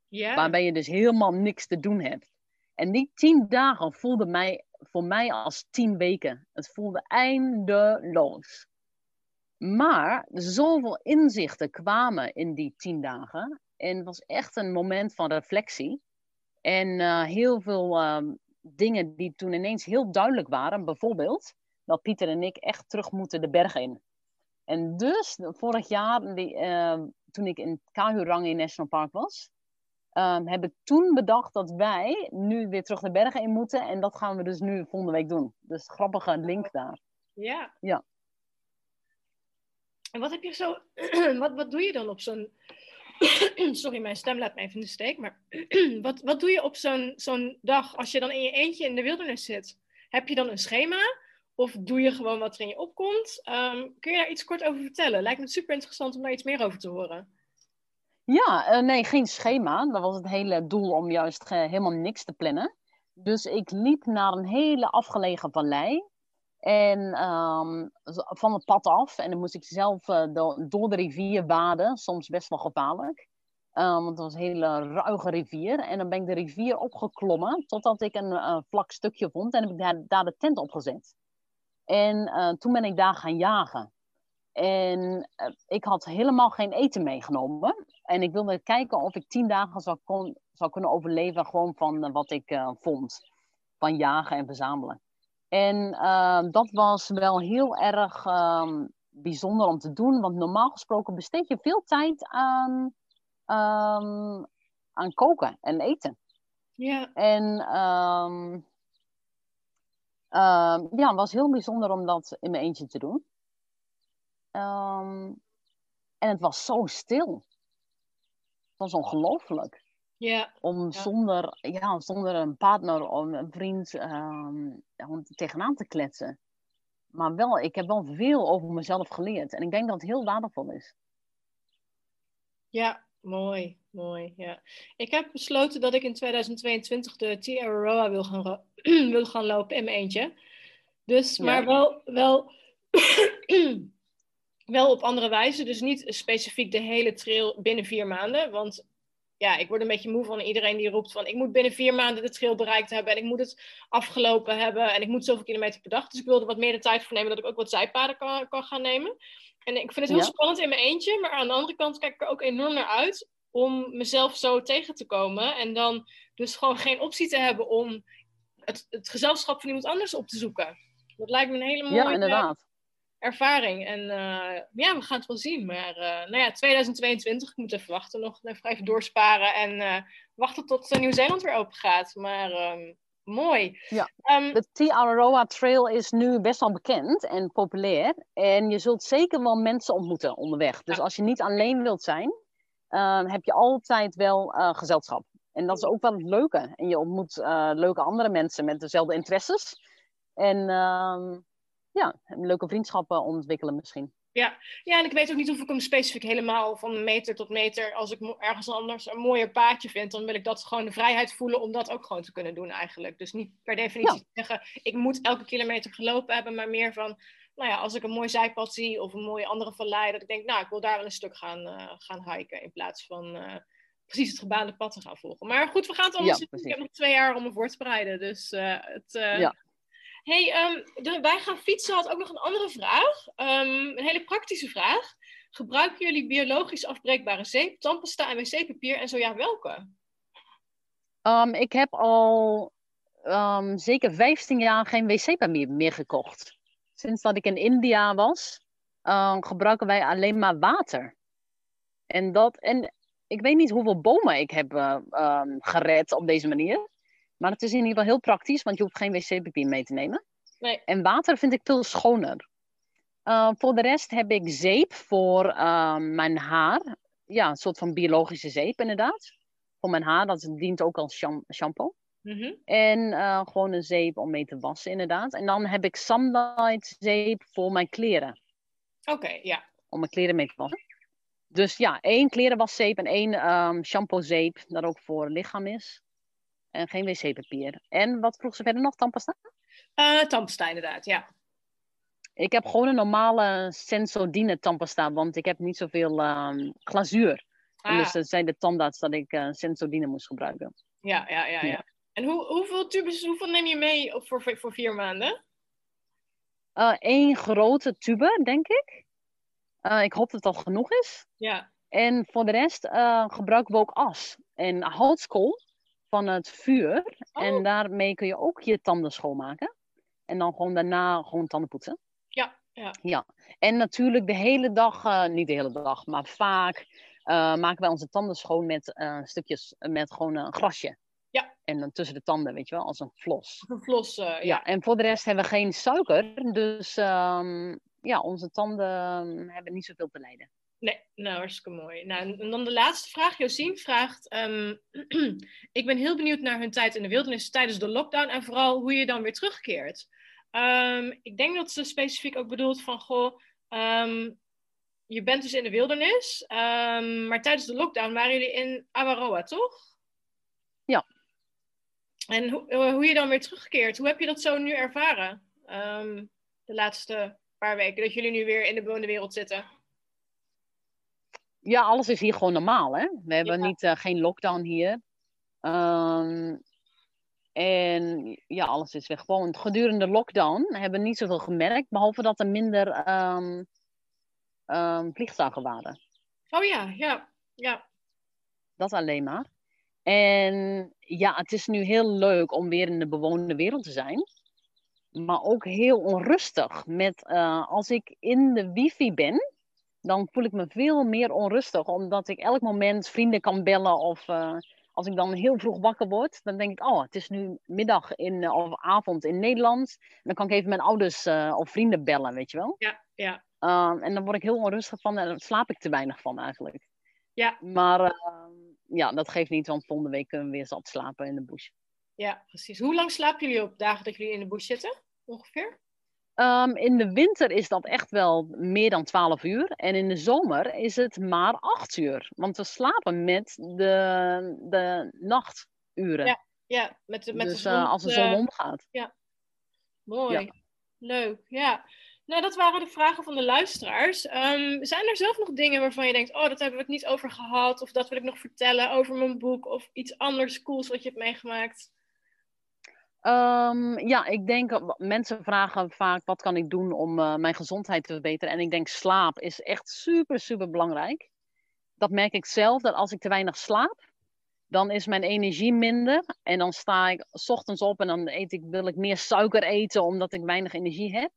Ja. Waarbij je dus helemaal niks te doen hebt. En die tien dagen voelden mij, voor mij als tien weken. Het voelde eindeloos. Maar zoveel inzichten kwamen in die tien dagen. En het was echt een moment van reflectie. En eh, heel veel ehm, dingen die toen ineens heel duidelijk waren. Bijvoorbeeld dat Pieter en ik echt terug moeten de bergen in. En dus vorig jaar, die, ehm, toen ik in Kahurang in National Park was, ehm, heb ik toen bedacht dat wij nu weer terug de bergen in moeten. En dat gaan we dus nu volgende week doen. Dus grappige link daar. Ja. Ja. En wat heb je zo, <clears throat> wat, wat doe je dan op zo'n, <clears throat> sorry, mijn stem laat me even in de steek, maar <clears throat> wat, wat doe je op zo'n zo'n dag als je dan in je eentje in de wildernis zit? Heb je dan een schema? Of doe je gewoon wat er in je opkomt? Ehm, kun je daar iets kort over vertellen? Lijkt me super interessant om daar iets meer over te horen. Ja, eh, nee, geen schema. Dat was het hele doel om juist eh, helemaal niks te plannen. Dus ik liep naar een hele afgelegen vallei. En ehm, van het pad af. En dan moest ik zelf uh, door de rivier waden. Soms best wel gevaarlijk. Um, want het was een hele ruige rivier. En dan ben ik de rivier opgeklommen. Totdat ik een uh, vlak stukje vond. En heb ik daar, de tent opgezet. En uh, toen ben ik daar gaan jagen. En ik had helemaal geen eten meegenomen. En ik wilde kijken of ik tien dagen zou, kon, zou kunnen overleven. Gewoon van wat ik vond. Van jagen en verzamelen. En uh, dat was wel heel erg um, bijzonder om te doen, want normaal gesproken besteed je veel tijd aan, um, aan koken en eten. Ja. En um, ja, het was heel bijzonder om dat in mijn eentje te doen. en het was zo stil. Het was ongelooflijk. Ja. Om Ja. Zonder, ja, zonder een partner of een vriend om tegenaan te kletsen. Maar wel, ik heb wel veel over mezelf geleerd. En ik denk dat het heel waardevol is. Ja, mooi, mooi. Ja. Ik heb besloten dat ik in 2022 de Tia Aurora wil gaan, <clears throat> wil gaan lopen in mijn eentje. Dus, Ja. maar wel, wel, <clears throat> wel op andere wijze. Dus niet specifiek de hele trail binnen vier maanden. Want ja, ik word een beetje moe van iedereen die roept van ik moet binnen vier maanden de trail bereikt hebben en ik moet het afgelopen hebben en ik moet zoveel kilometer per dag. Dus ik wilde wat meer de tijd voor nemen dat ik ook wat zijpaden kan, kan gaan nemen. En ik vind het heel Ja. spannend in mijn eentje, maar aan de andere kant kijk ik er ook enorm naar uit om mezelf zo tegen te komen en dan dus gewoon geen optie te hebben om het, het gezelschap van iemand anders op te zoeken. Dat lijkt me een hele mooie Ja, inderdaad. Ervaring. En eh, ja, we gaan het wel zien. Maar eh, nou ja, 2022, ik moet even wachten nog. Even even doorsparen en eh, wachten tot Nieuw-Zeeland weer open gaat. Maar ehm, mooi. Ja. Ehm, De Trail is nu best wel bekend en populair. En je zult zeker wel mensen ontmoeten onderweg. Dus Ja. als je niet alleen wilt zijn, eh, heb je altijd wel gezelschap. En dat is ook wel het leuke. En je ontmoet leuke andere mensen met dezelfde interesses. En ehm, ja, leuke vriendschappen ontwikkelen misschien. ja, en ik weet ook niet of ik hem specifiek helemaal van meter tot meter, als ik ergens anders een mooier paadje vind, dan wil ik dat gewoon de vrijheid voelen om dat ook gewoon te kunnen doen eigenlijk. Dus niet per definitie zeggen, ik moet elke kilometer gelopen hebben, maar meer van, nou ja, als ik een mooi zijpad zie of een mooie andere vallei, dat ik denk, nou, ik wil daar wel een stuk gaan, eh, gaan hiken in plaats van eh, precies het gebaande pad te gaan volgen. Maar goed, we gaan het allemaal Ja, zien. Ik heb nog twee jaar om me voor te bereiden, dus eh, het... Ja. Hey, ehm, wij gaan fietsen had ook nog een andere vraag. Ehm, een hele praktische vraag. Gebruiken jullie biologisch afbreekbare zeep, tandpasta en wc-papier? En zo ja, welke? Ehm, ik heb al zeker 15 jaar geen wc-papier meer gekocht. Sinds dat ik in India was, gebruiken wij alleen maar water. En, dat, en ik weet niet hoeveel bomen ik heb eh, gered op deze manier. Maar het is in ieder geval heel praktisch, want je hoeft geen wc-papier mee te nemen. Nee. En water vind ik veel schoner. Uh, voor de rest heb ik zeep voor ehm, mijn haar. Ja, een soort van biologische zeep inderdaad. Voor mijn haar, dat dient ook als sham- shampoo. Mhm. En eh, gewoon een zeep om mee te wassen inderdaad. En dan heb ik Sunlight zeep voor mijn kleren. Oké, ja. Om mijn kleren mee te wassen. Dus ja, één klerenwaszeep en één ehm shampoozeep. Dat ook voor lichaam is. En geen wc-papier. En wat vroeg ze verder nog? Tandpasta? Eh tandpasta inderdaad, ja. Ik heb gewoon een normale Sensodyne tandpasta, want ik heb niet zoveel ehm, glazuur. En dus Ah. eh, zei de tandarts dat ik eh Sensodyne moest gebruiken. Ja, ja, ja. ja. Ja. En hoe, hoeveel tubes, hoeveel neem je mee op voor, voor vier maanden? Eén grote tube, denk ik. Eh, ik hoop dat dat genoeg is. Ja, En voor de rest eh, gebruiken we ook as en houtskool van het vuur. Oh. En daarmee kun je ook je tanden schoonmaken. En dan gewoon daarna gewoon tanden poetsen. ja, ja. Ja. En natuurlijk de hele dag, eh, niet de hele dag, maar vaak eh, maken wij onze tanden schoon met eh, stukjes, met gewoon een grasje. Ja. En dan tussen de tanden, weet je wel, als een flos. Een ja. Ja, en voor de rest hebben we geen suiker. Dus ehm, ja, onze tanden ehm, hebben niet zoveel te lijden. Nee, nou, hartstikke mooi. Nou, en dan de laatste vraag. Josien vraagt, ehm, <clears throat> ik ben heel benieuwd naar hun tijd in de wildernis tijdens de lockdown en vooral hoe je dan weer terugkeert. Ehm, ik denk dat ze specifiek ook bedoelt van, goh, ehm, je bent dus in de wildernis, maar tijdens de lockdown waren jullie in Awaroa, toch? Ja. En hoe, eh, hoe je dan weer terugkeert, hoe heb je dat zo nu ervaren? De laatste paar weken, dat jullie nu weer in de bewoonde wereld zitten. Ja, alles is hier gewoon normaal, hè. We hebben Ja. niet, eh, geen lockdown hier. Ehm, en ja, alles is weer gewoon. Gedurende de lockdown hebben we niet zoveel gemerkt, behalve dat er minder ehm, vliegtuigen waren. Oh ja, ja, ja. Dat alleen maar. En ja, het is nu heel leuk om weer in de bewoonde wereld te zijn. Maar ook heel onrustig. Met, eh, als ik in de wifi ben, dan voel ik me veel meer onrustig. Omdat ik elk moment vrienden kan bellen. Of eh, als ik dan heel vroeg wakker word, dan denk ik, oh, het is nu middag in, eh, of avond in Nederland. En dan kan ik even mijn ouders eh, of vrienden bellen, weet je wel. Ja, ja, Um, en dan word ik heel onrustig van en dan slaap ik te weinig van eigenlijk. Ja. Maar ehm, ja, dat geeft niet, want volgende week kunnen we weer zat slapen in de bush. ja, precies. Hoe lang slapen jullie op dagen dat jullie in de bush zitten? Ongeveer? Ehm, in de winter is dat echt wel meer dan 12 uur. En in de zomer is het maar 8 uur. Want we slapen met de, de nachturen. Ja, Ja, met de, met dus de eh, zon, als de eh, zon ondergaat. Mooi. Ja. Leuk, ja. Nou, dat waren de vragen van de luisteraars. Ehm, zijn er zelf nog dingen waarvan je denkt, oh, dat hebben we het niet over gehad, of dat wil ik nog vertellen over mijn boek, of iets anders cools wat je hebt meegemaakt? Ehm, ja, ik denk, mensen vragen vaak wat kan ik doen om eh, mijn gezondheid te verbeteren. En ik denk slaap is echt super, super belangrijk. Dat merk ik zelf, dat als ik te weinig slaap, dan is mijn energie minder. En dan sta ik 's ochtends op en dan eet ik, wil ik meer suiker eten omdat ik weinig energie heb.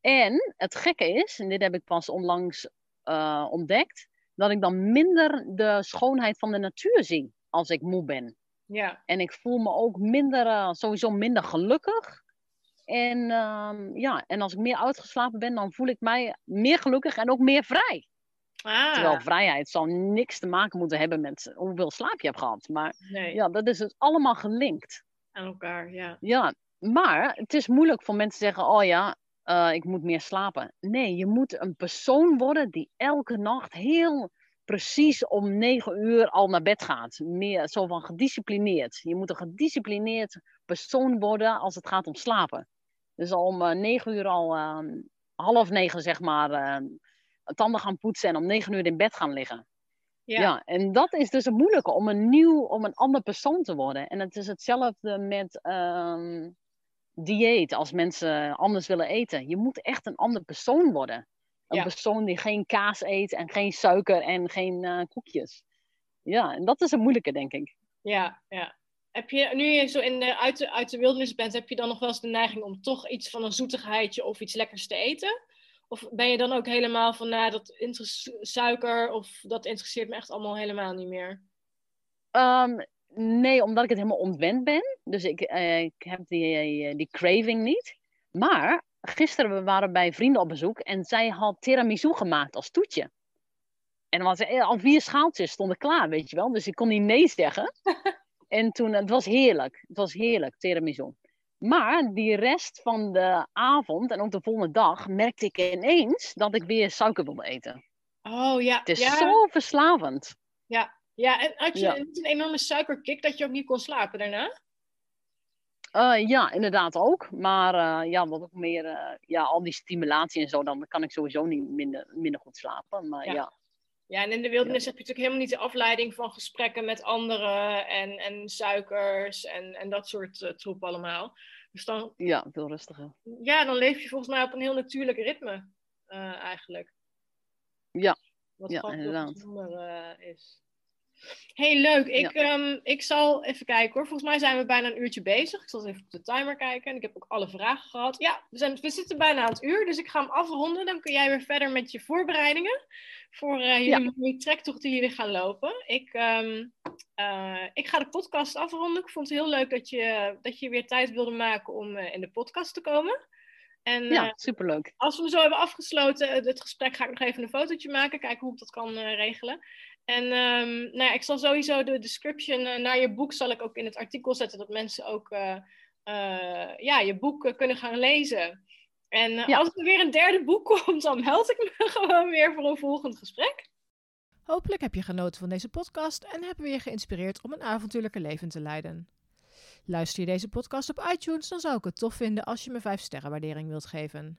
En het gekke is, en dit heb ik pas onlangs eh, ontdekt, dat ik dan minder de schoonheid van de natuur zie als ik moe ben. Ja, En ik voel me ook minder, eh, sowieso minder gelukkig. En, ehm, ja, en als ik meer uitgeslapen ben, dan voel ik mij meer gelukkig en ook meer vrij. ah, Terwijl vrijheid zal niks te maken moeten hebben met hoeveel slaap je hebt gehad. Maar nee, ja, dat is dus allemaal gelinkt. aan elkaar, ja. Ja, maar het is moeilijk voor mensen te zeggen: Oh ja, eh, ik moet meer slapen. Nee, je moet een persoon worden die elke nacht heel precies om negen uur al naar bed gaat. Meer zo van gedisciplineerd. Je moet een gedisciplineerd persoon worden als het gaat om slapen. Dus al om eh, negen uur al, eh, half negen zeg maar, eh, tanden gaan poetsen en om negen uur in bed gaan liggen. Ja, Ja. en dat is dus het moeilijke om een nieuw, om een ander persoon te worden. En het is hetzelfde met ehm, dieet, als mensen anders willen eten. Je moet echt een ander persoon worden. Een Ja. persoon die geen kaas eet en geen suiker en geen eh, koekjes. Ja, en dat is het moeilijke, denk ik. ja, ja. Heb je, nu je zo in de, uit, de, uit de wildernis bent, heb je dan nog wel eens de neiging om toch iets van een zoetigheidje of iets lekkers te eten? Of ben je dan ook helemaal van, nou, dat suiker of dat interesseert me echt allemaal helemaal niet meer? Ehm, nee, omdat ik het helemaal ontwend ben. Dus ik, eh, ik heb die, eh, die craving niet. Maar gisteren we waren bij vrienden op bezoek en zij had tiramisu gemaakt als toetje. En was eh, al vier schaaltjes stonden klaar, weet je wel. Dus ik kon niet nee zeggen. <laughs> en toen, het was heerlijk. Het was heerlijk, tiramisu. Maar die rest van de avond en ook de volgende dag merkte ik ineens dat ik weer suiker wilde eten. Oh ja, Het is ja, zo verslavend. ja, ja. En had je Ja. een enorme suikerkick dat je ook niet kon slapen daarna? Eh, ja, inderdaad ook. Maar eh, ja, wat ook meer, eh, ja, al die stimulatie en zo, dan kan ik sowieso niet minder, minder goed slapen. Maar Ja. ja, Ja, en in de wildernis heb je natuurlijk helemaal niet de afleiding van gesprekken met anderen en, en suikers en, en dat soort troep allemaal. Dus dan, ja, veel rustiger. Ja, dan leef je volgens mij op een heel natuurlijk ritme eigenlijk. Ja, Wat ja, inderdaad. bijzonder uh, is. Hey, leuk. Ik, Ja. ehm, ik zal even kijken hoor. Volgens mij zijn we bijna een uurtje bezig. Ik zal eens even op de timer kijken. En ik heb ook alle vragen gehad. Ja, we, zijn, we zitten bijna aan het uur. Dus ik ga hem afronden. Dan kun jij weer verder met je voorbereidingen. Voor eh jullie Ja. trektocht die jullie gaan lopen. Ik, ehm, eh, ik ga de podcast afronden. Ik vond het heel leuk dat je, dat je weer tijd wilde maken om eh, in de podcast te komen. En Ja, superleuk. als we hem zo hebben afgesloten, het gesprek, ga ik nog even een fotootje maken. Kijken hoe ik dat kan regelen. En ehm, nou ja, ik zal sowieso de description eh, naar je boek zal ik ook in het artikel zetten. Dat mensen ook eh, eh, ja, je boek kunnen gaan lezen. En Ja. als er weer een derde boek <laughs> komt, dan meld ik me <laughs> gewoon weer voor een volgend gesprek. Hopelijk heb je genoten van deze podcast en hebben we je geïnspireerd om een avontuurlijke leven te leiden. Luister je deze podcast op iTunes, dan zou ik het tof vinden als je me 5 sterren waardering wilt geven.